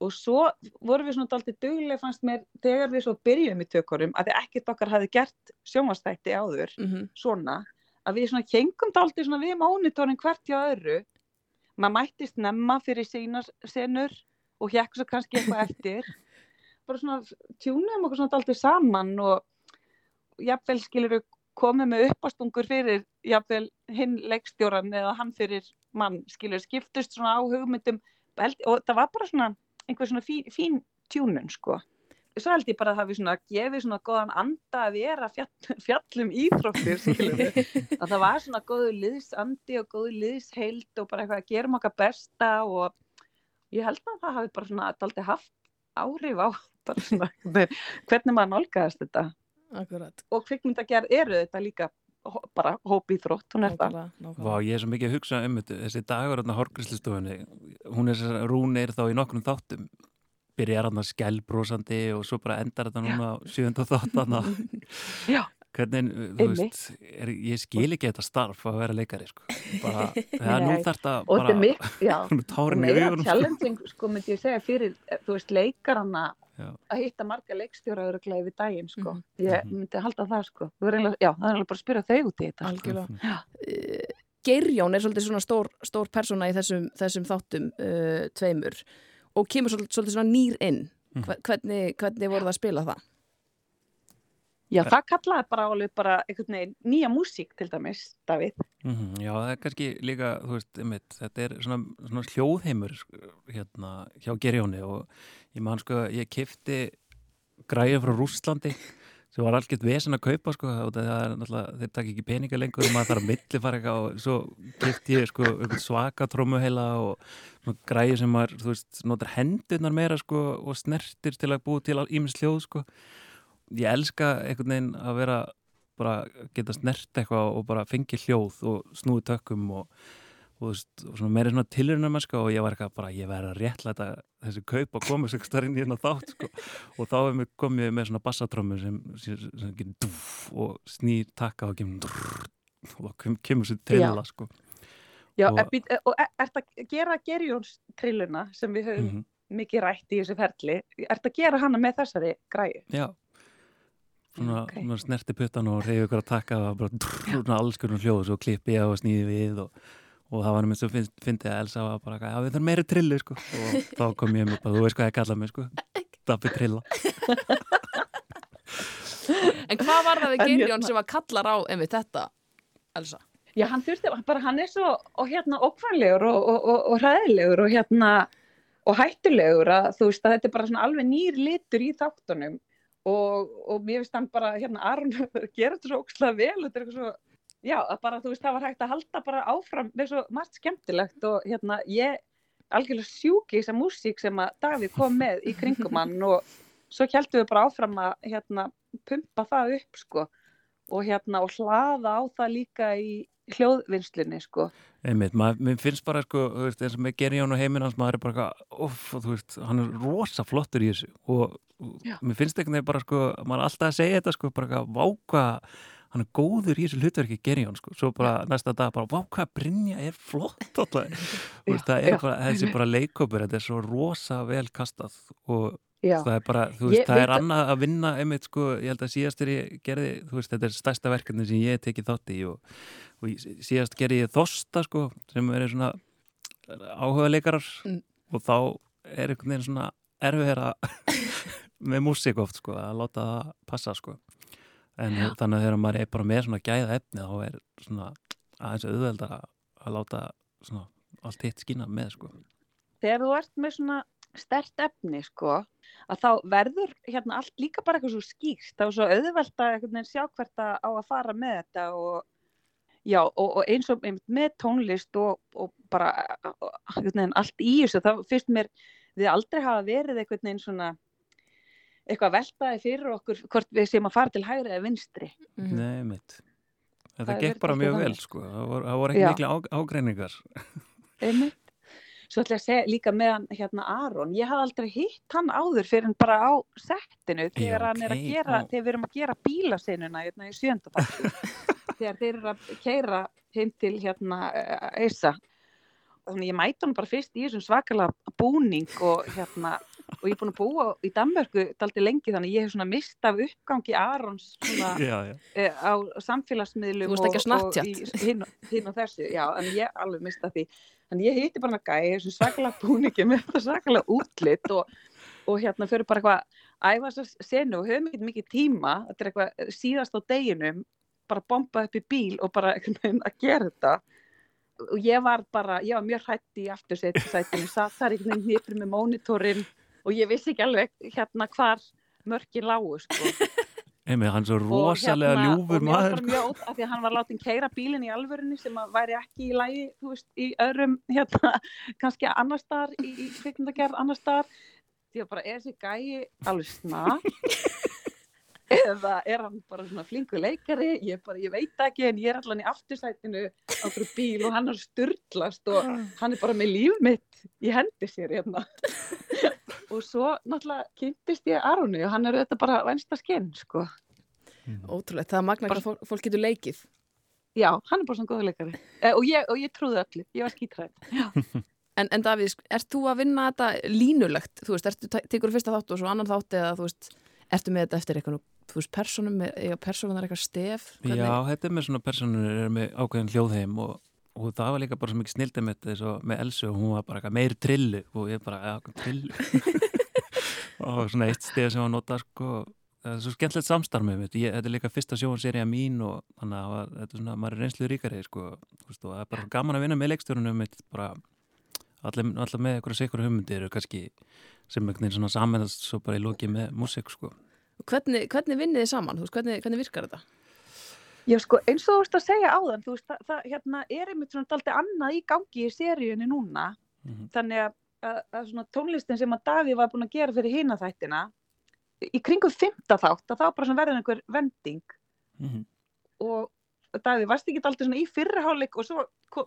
Og svo vorum við svona daldið duglega fannst mér þegar við svo byrjum í tökurum að því ekkert okkar hafi gert sjónvastætti áður, Mhm. svona, að við svona kengum daldið svona við mónitorinn hvert hjá öðru. Maður mætti snemma fyrir sínar senur og hjekk svo kannski eitthvað eftir. Bara svona tjúnum okkur svona daldið saman og jafnvel skilur við komið með uppastungur fyrir jafnvel hinn leikstjóran eða hann fyrir mann skilur skiptust svona á hugmyndum og það var bara svona einhver svona fín, fín tjúnun sko svo held ég bara að það við svona gefið svona góðan anda að vera fjall, fjallum íþróttir að það var svona góðu liðsandi og góðu liðsheild og bara eitthvað að gerum okkar besta og ég held að það hafi bara svona daldið haft áhrif á bara svona hvernig maður nálgæðast þetta. Akkurat. og kvikmyndagerð eru þetta líka bara hópi þrótt, hún er það. Vá, ég er svo mikið að hugsa um þetta. Þessi dagur á horgrislistofunni hún er rúnir þá í nokkrum þáttum byrjar hann að skellbrósandi og svo bara endar þetta núna á sjönda þáttana Já Hvernig, þú Einmitt. veist, er, ég skil ekki þetta starf að vera leikari, sko. Bara, það er nú þarf þetta og bara, er með tárin í augunum, sko. challenging, sko, myndi ég segja fyrir, eh, þú veist, leikarana Já. að hitta marga leikstjóra örugglega yfir daginn, sko. Mhm. Ég myndi halda það, sko. Þú eiginlega, já, það er eiginlega bara að spyrja þau út í þetta. Algjörlega. Uh, Geirjón er svolítið svona stór, stór persóna í þessum, þessum þáttum uh, tveimur og kemur svolítið, svolítið svona nýr inn. Mhm. Hve- Hvernig, hvernig voru það að spila það? Já, það kallaði bara alveg bara einhvern veginn nýja músík til dæmis, Davíð. Mhm, já, það er kannski líka, þú veist, einmitt, þetta er svona, svona hljóðheimur hérna hjá Gerjóni og ég man sko, ég kifti græði frá Rússlandi sem var algjört vesen að kaupa sko þeir takk ekki peninga lengur og maður þarf að milli fara eitthvað og svo kifti ég sko svaka trómuheila og græði sem maður, veist, notar hendurnar meira sko og snertir til að búa til ímins hljóð sko. Ég elska einhvern veginn að vera bara geta snert eitthvað og bara fengi hljóð og snúi tökkum og, og, og svona meira svona tilurinnum og ég var eitthvað bara, ég verði að réttlæta þessi kaup og komið sér starinn í hérna þátt sko. og þá er mér komið með svona bassatrömmu sem, sem, sem getur dúf og snýr takka og kemur drrrr, og kem, kemur sér trilla sko. Já, Og- og, e, og er þetta að gera Gerjóns trilluna sem við höfum Mhm. mikið rætt í þessu ferli, er þetta að gera hana með þessari græði? Já svona, svona snerti puttan og reyði ykkur að taka og bara drrr, alls konar hljóð svo klippi ég og snýði við og, og það var mér sem fyndi að Elsa var bara já við þarfum meiri trillu sko. Og þá kom ég með bara þú veist hvað ég kalla mig sko. Dabbi trilla. En hvað var það við En Geirjón sem var kallar á einmitt þetta, Elsa? Já, hann þurfti, bara hann er svo og hérna ókvæmlegur og, og, og, og hræðilegur og hérna og hættulegur að þú veist að þetta er bara svona alveg nýr litur í þáttunum. Og, og mér finnst hann bara hérna Aron gera þetta svo ókslega vel þetta er eitthvað svo, já, bara þú veist það var hægt að halda bara áfram með svo margt skemmtilegt og hérna ég algjörlega sjúki þessa músík sem að Davíð kom með í kringum hann og svo heldum við bara áfram að hérna pumpa það upp sko og hérna og hlaða á það líka í hljóðvinslinni sko. Einmitt, maður, finnst bara sko veist, eins og með Gerjón og heiminn hans maður er bara þú veist, hann er rosa flottur í þessu og, og mér finnst einhvern veginn bara sko, maður er alltaf að segja þetta sko, bara váka hann er góður í þessu hlutverki Gerjón sko, svo bara næsta dag bara, váka Brynja er flott alltaf, það er já. bara þessi bara leikópur, þetta er svo rosa vel kastað og Já. það er bara, þú veist, Ég það er að- annað að vinna einmitt sko, ég held að síðast er ég gerði, þú veist, þetta er stærsta verkefni sem ég hef tekið þátt í og, og síðast gerði ég Þosta sko, sem er svona áhuga leikarar Mm. og þá er einhvern veginn svona erfiðra með músík oft sko, að láta það passa sko en Já. þannig að þegar maður er bara með svona gæða efni þá er svona aðeins auðveldar að láta svona allt hitt skína með sko þegar þú ert með svona stert efni sko að þá verður hérna allt líka bara eitthvað svo skýrt þá er svo auðvelt að einhvern veginn sjá hvert að á að fara með þetta og já og, og eins og með tónlist og, og bara og, veginn allt í þessu þá finnst mér við aldrei hafa verið einhvern veginn svona eitthvað veltaði fyrir okkur hvort við séum að fara til hægri eða vinstri. Mhm. Nei, mitt Þetta Það gekk bara mjög vel sko, það voru, það voru ekki Já. miklu á, ágreiningar. Einmitt. Svo ætla ég að segja líka með hann hérna Aron, ég hafði aldrei hitt hann áður fyrir en bara á settinu þegar hann er gera, þegar við erum að gera bílasinuna hérna í sjönda þáttu þegar þeir eru að keira heim til hérna Eisa þannig ég mæti hann bara fyrst í þessum svakalega búning og hérna og ég er búin að búa í Danmörku daldi lengi þannig að ég hef svona mist af uppgangi Arons svona Já, já. eh, á samfélagsmiðlum og í- hinn og- hinn og þessu, já, en ég alveg mista því. En ég hitti bara gæi, þessu svakalega búningi með þetta svakalega útlit og, og hérna fyrir bara eitthvað að æfa þess senu og höfum ekki mikið tíma. Þetta er eitthvað síðast á deginum bara bomba upp í bíl og bara að gera þetta. Og ég var bara, ég var mjög hrætt í aftursætinu, satt þar einhvern veginn nýpur með mónitorinn og ég vissi ekki alveg hérna hvar mörkin lágu sko. Einmitt, hann er svo rosalega hérna, ljúfur og mér var maður mjög ótt af því að hann var látin keira bílinn í alvörunni sem að væri ekki í lægi þú veist, í öðrum hérna, kannski annar staðar í, kvikmyndagerð annar staðar. Því að bara er þessi gæi alveg snak eða er hann bara svona flingu leikari? Ég, bara, ég veit ekki en ég er allan í aftursætinu á okkur bíl og hann er styrlast og hann er bara með líf mitt í hendi sér hérna og svo náttúrulega kynntist ég Aroni og hann er auðvitað bara vensta skinn sko Ótrúlegt, það er magna hvað fólk, fólk getur leikið. Já, hann er bara svona góða leikari eh, og, ég, og ég trúði öllu, ég var skítræð En, en Davíð, ert þú að vinna þetta línulegt? Þú veist, ertu, tekur fyrsta þátt og svo annan þátt eða þú veist, ertu með þetta eftir eitthvað, þú veist, personum, eða personum er eitthvað stef? Já, þetta er með svona personur er með ákveðin hljóðheim og, og það var líka bara svo mikið snildið með þetta með Elsu og hún var bara eitthvað meir trillu og ég bara, já, trillu og svona eitt stef sem var notað sko, það er svo skemmtilegt samstarf með þetta, ég, þetta er líka fyrsta sjónserja mín og þannig að var- þetta er svona, maður er reynslu ríkari sko, og það er bara gaman að vinna með leikstjórunum mitt bara allir, allir með eitthvað sikur hugmyndir og kannski sem einhvern veginn svona samanast svo bara í loki með músík sko. Hvernig, hvernig vinnið þið saman? Hvernig, hvernig virkar þetta? Já, sko, eins og þú veist að segja áðan, þú veist, það, það hérna, er einmitt svona daldi annað í gangi í seríunni núna, þannig að, að, að svona tónlistin sem að Davíð var búin að gera fyrir hina þættina, í kringum fymta þátt, að þá bara svona verður einhver vending Mhm. og Davíð, varst ekki aldrei svona í fyrri hálfleik og svo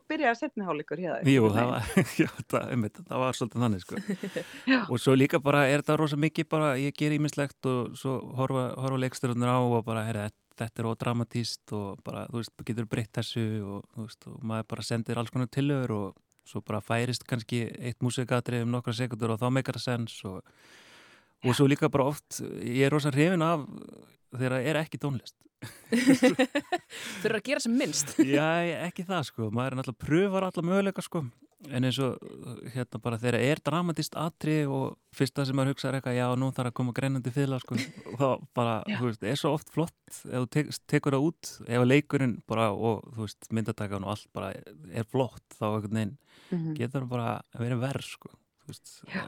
byrjaði setni hálfleikur hjá þér? Jú, það var, já, það, einmitt, það var svolítið þannig sko. og svo líka bara er þetta rosa mikið bara, ég ger ímislegt og svo horfa, horfa leiksturunir á og bara, herri, þetta er ódramatíst og bara, þú veist, getur breytt þessu og, þú veist, og maður bara sendir alls konar tilögur og svo bara færist kannski eitt músikatrið um nokkra sekundur og þá meikar það sens og, og svo líka bara oft, ég er rosa hrifin af þegar það er ekki tónlist. Þurfa að gera sem minnst. Já, ekki það sko, maður er náttúrulega pröfar alla möguleika sko, en eins og hérna bara þegar er dramatist atri og fyrsta sem maður hugsa er eitthvað, já, nú þarf að koma greinandi fyrla sko, þá bara, þú veist, er svo oft flott ef þú tek, tekur það út, ef leikurinn bara og, þú veist, myndatakan og allt bara er flott, þá einhvern veginn Mhm. getur það bara að vera verð sko,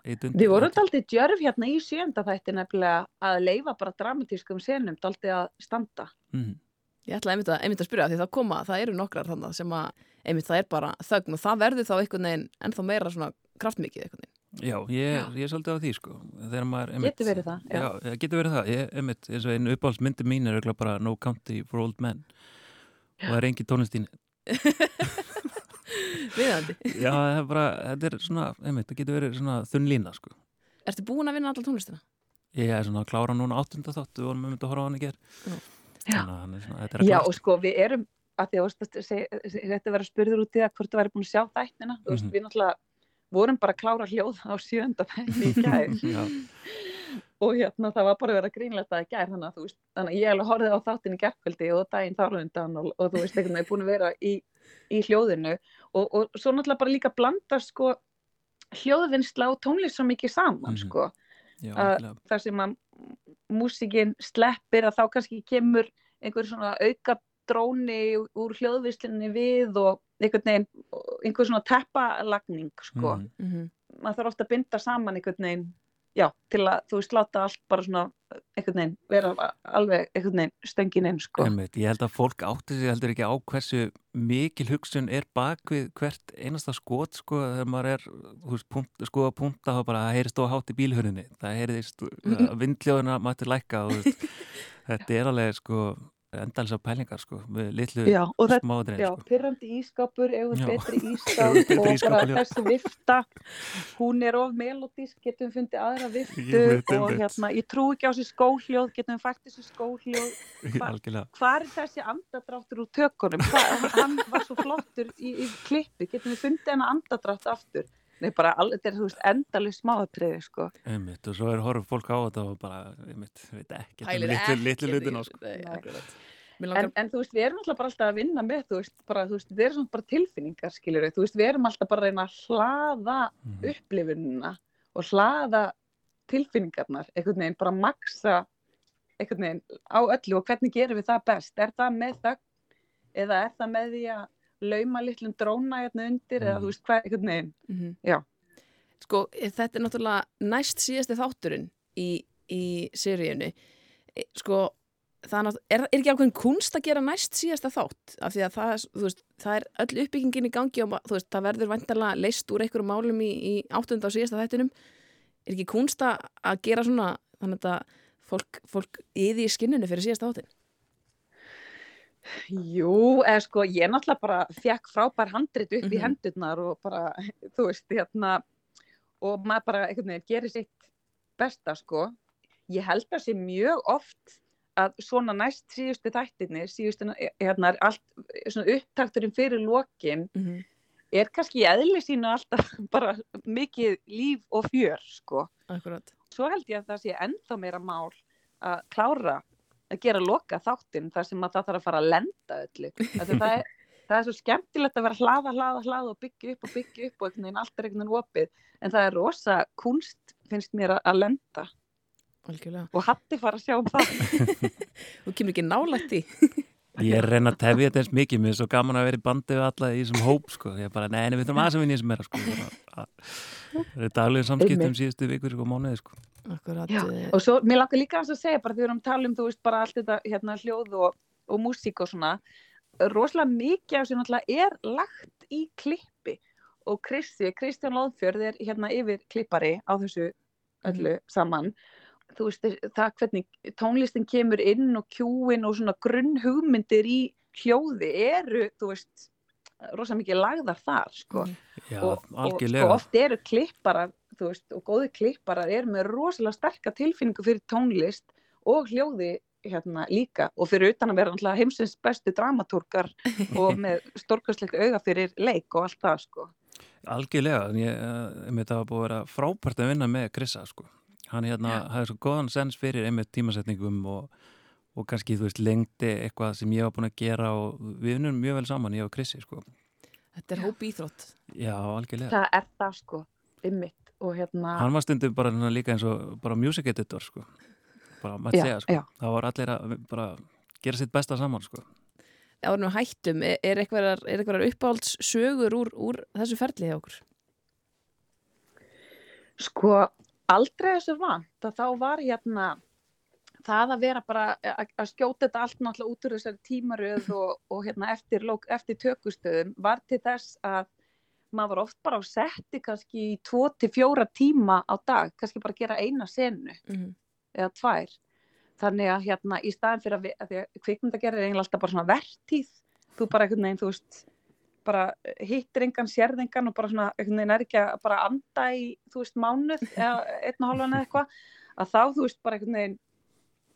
Við vorum daldið djörf hérna í sjönda þætti nefnilega að leifa bara dramatískum senum daldið að standa. Mhm. Ég ætla einmitt að, einmitt að spyrja því það koma, það eru nokkrar þannig sem að einmitt það er bara þögn og það verður þá einhvern veginn ennþá meira svona kraftmikið einhvern veginn. Já, ég, ég er svolítið á því sko maður einmitt, Getur verið það, já. Já, já getur verið það, ég, einmitt, eins og einu uppáhaldsmyndi mín er örugglega bara No Country for Old Men og það er engi tónlistín Viðandi. Já, það er bara, þetta er svona, einmitt, það getur verið svona þunn lína sko Ertu búin að vinna alla tónlistina? Ég er svona að klára núna áttunda þátt við vorum einmitt að horfa á hann í ger Já. Þannig að er þetta er að Já, og sko, við erum, að því að þetta vera spurður út í það hvort þú væri búin að sjá þættina, veist, Mhm. við náttúrulega vorum bara að klára hljóð á sjönda þætti í Já. og hérna það var bara að grínlegt að í gær þannig að þú veist, þannig að ég alveg horfið á þáttin í gerkvöldi og daginn þar á undan og, og þú veist, einhvern veginn búin að vera í, í hljóðinu og, og svo náttúrulega bara líka blanda sko hljóðvinnsla og tónlist svo mikið saman Mhm. sko Já, algjörlega. þar sem að músikinn sleppir að þá kannski kemur einhver svona auka dróni úr hljóðvislinni við og einhvern veginn, einhver svona teppalagning sko. Mhm. Mhm. maður þarf ofta að binda saman einhvern veginn já, til að þú veist láta allt bara svona einhvern veginn, vera alveg einhvern veginn stöngin inn sko. Einmitt, ég held að fólk átti sig heldur ekki á hversu mikil hugsun er bak við hvert einasta skot sko þegar maður er sko að punta þá bara það heyrist á hátt í bílhörunni það heyrist vindljóðina mætti lækka og þetta er alveg sko endalins á pælingar sko, með litlu smáadrein já, sko. pyrrandi ískápur, eigum Já. betri betri og bara já. þessi vifta, hún er of melodísk, getum fundið aðra viftu veit, og hérna, ég trú ekki á þessi skóhljóð, getum við fært þessi skóhljóð, Hva- hvað er þessi andadráttur úr tökunum, Hva, hann var svo flottur í, í klippi, getum við fundið hennar andadrátt aftur, nei bara, all- þetta er, þú veist, endalist smáatriði, sko. Einmitt, og svo er horfum fólk á þetta og bara, einmitt, veit ekki Pælir litlu, litlu hlutina þessu. sko. Mér En, en þú veist, við erum alltaf bara alltaf að vinna með, þú veist, bara, þú veist, þetta eru svona bara tilfinningar, skiljur við, þú veist, við erum alltaf bara að reyna að hlaða Mhm. upplifunina og hlaða tilfinningarnar, einhvern veginn, bara maksa einhvern veginn á öllu og hvernig gerum við það best? Er það með þögn eða er það með því að lauma litlum dróna hérna undir eða Mhm. þú veist hvað, einhvern veginn? Mhm. Já. Sko, þetta er náttúrulega næst síðasti þátturinn í, í seríunni. E, Sko, það er, er, ekki ákveðin kunst að gera næst síðasta þátt? Af því að það, veist, það er öll uppbyggingin í gangi og veist, það verður vantarlega leist úr einhverjum málum í, í áttunda og síðasta þættinum. Er ekki kunst að að gera svona, þannig að fólk, fólk yði í skinninu fyrir síðasta þáttin? Jú, eða sko, ég náttúrulega bara fekk frábær handrit upp í Mhm. hendurnar og bara, þú veist, hérna, og maður bara einhvern veginn gerir sitt besta, sko. Ég held að sé mjög oft að svona næst síðustu þættinni, síðustu, hérna, allt, svona upptakturinn fyrir lokin, Mm -hmm. er kannski í eðli sínu alltaf bara mikið líf og fjör, sko. Akkurat. Svo held ég að það sé ennþá meira mál að klára að gera loka þáttinn þar sem að það þarf að fara að lenda öllu. Það er, það er svo skemmtilegt að vera að hlaða, hlaða, hlaða og byggja upp og byggja upp og einhvern veginn allt er einhvern veginn opið. En það er rosa kunst, finnst mér, að- lenda. Algjörlega. Og hatti fara að sjá um það. Þú kemur ekki nálægt í. Ég er að reyna að tefja þetta eins mikið, mér er svo gaman að vera í bandi við alla í þessum hóp, sko. Ég er bara, nei, nei, við þurfum aðeins að vinna í þessum meira, sko. Það er daglega samskiptum síðustu vikur og mánuði, sko. Akkurat. Já, eh, og svo, mér langar líka að segja, bara þegar við erum að tala um, þú veist, bara allt þetta hérna, hljóð og, og músík og svona, rosalega mikið af þessu náttúrulega er lagt í klippi og Kristi, Kristján Lóðfjörð er hérna yfir klippari á þessu öllu saman. Þú veist, það hvernig tónlistin kemur inn og kjúin og svona grunnhugmyndir í hljóði eru, þú veist, rosalega mikið lagðar þar, sko Já, og, og algjörlega. sko, oft eru klipparar þú veist, og góði klipparar eru með rosalega sterka tilfinningu fyrir tónlist og hljóði hérna líka og fyrir utan að vera heimsins bestu dramatúrkar og með stórkastleik auga fyrir leik og allt það sko. Algjörlega, ég, uh, einmitt það var búið að vera frábært að vinna með Krissa, sko. Hann hérna hafði svo góðan sens fyrir einmitt tímasetningum og, og kannski, þú veist, lengdi eitthvað sem ég var búin að gera og við vinnum mjög vel saman, ég og Krissi, sko. Þetta er hóp íþrótt. Já, algjörlega. Það er það sko, ymmit og hérna Hann var stundum bara svona líka eins og bara music editor, sko. Bara, maður segja, sko. já. Það var allir að bara gera sitt besta saman, sko. Árnum hættum, er er er einhverjar uppáhalds sögur úr, úr þessu ferli hjá okkur? Sko, aldrei þessu vant að þá var hérna það að vera bara að skjóta þetta allt náttúrulega út úr þessari tímaröð og, og hérna eftir, lok- eftir tökustöðum var til þess að maður var oft bara á setti kannski í tvo til fjóra tíma á dag, kannski bara gera eina senu Mm eða tvær. Þannig að hérna í staðin fyrir að, að að kvikmyndagerð er eiginlega alltaf bara svona vertíð, þú bara einhvern veginn, þú veist, bara hittir engan, sérð engan og bara svona einhvern veginn er ekki að bara anda í, þú veist, mánuð eða einn og hálfan eða eitthvað, að þá, þú veist, bara einhvern veginn,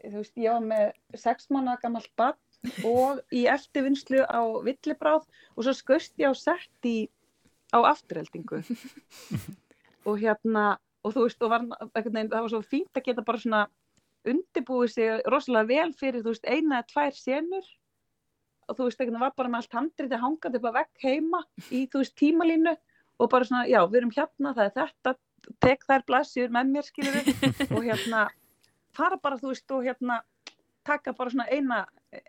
þú veist, ég var með sex mánuða gammalt barn og í eftirvinnslu á villibráð og svo skust ég á sett í, á afturheldingu og hérna, og þú veist, og var veginn, það var svo fínt að geta bara svona undirbúið sig rosalega vel fyrir, þú veist, eina eða tvær senur. Og þú veist, veginn var bara með allt handriti hangandi upp að vegg heima í, þú veist, tímalínu. Og bara svona, já, við erum hérna, það er þetta, tek þær blaðsjur með mér, skilur og hérna, fara bara, þú veist, og hérna, taka bara svona eina,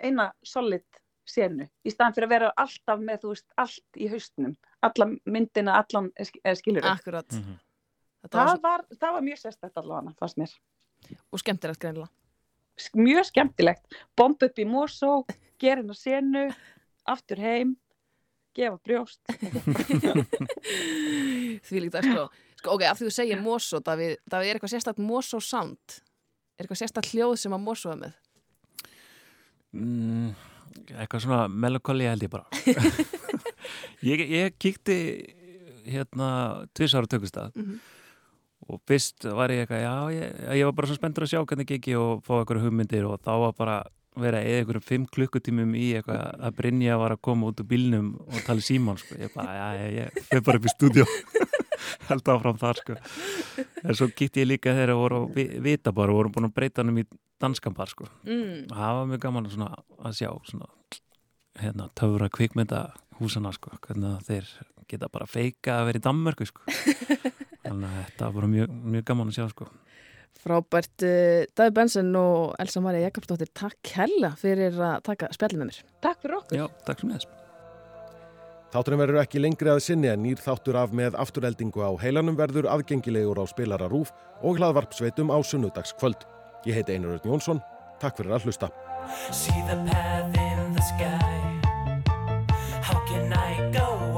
eina solid senu, í staðan fyrir að vera alltaf með, þú veist, allt í haustnum, alla myndina, allan, skilur Akkurat. Þetta var það svo, var, það var mjög sérstætt allavega, fannst mér. og skemmtilegt greinilega. S- Mjög skemmtilegt. Bomb upp í Mosó, gera hennar senu, aftur heim, gefa brjóst. Því líkt að sko, sko, ok, af því þú segir Mosó, Davíð, Davíð, er eitthvað sérstakt Mosó sound? Er eitthvað sérstakt hljóð sem að Mosó er með? Mm, eitthvað svona melankoli held ég bara ég, ég kíkti hérna tvisar á tökustad Mhm. og fyrst var ég eitthvað já, ég, ég var bara svo spenntur að sjá hvernig gekki og fá eitthvað hugmyndir og þá var bara vera eða einhverjum fimm klukkutímum í eitthvað að Brynja var að koma út úr bílnum og tala í símán sko. ég bara, já, já, ég fyrir bara upp í stúdíó held áfram þar sko. en svo kíkti ég líka þegar voru vi- vita bara voru búin að breyta hann um í danskambar sko. Mm. það var mjög gaman svona, að sjá svona, hérna, töfra kvikmynda húsana sko, hvernig þeir geta bara feika að vera í Danmörku sko. þannig að þetta var bara mjög, mjög gaman að sjá sko. Frábært, uh, Davi Benson og Elsa Maria Jakobsdóttir, takk hella fyrir að taka spjallið með mér. Takk fyrir okkur. Já, takk sem þess Þátturinn verður ekki lengri að sinni en nýr þáttur af með afturheldingu á heilanum verður aðgengilegur á spilara rúf og hlaðvarpsveitum á sunnudagskvöld. Ég heiti Einar Örn Jónsson. Takk fyrir að hlusta. How can I go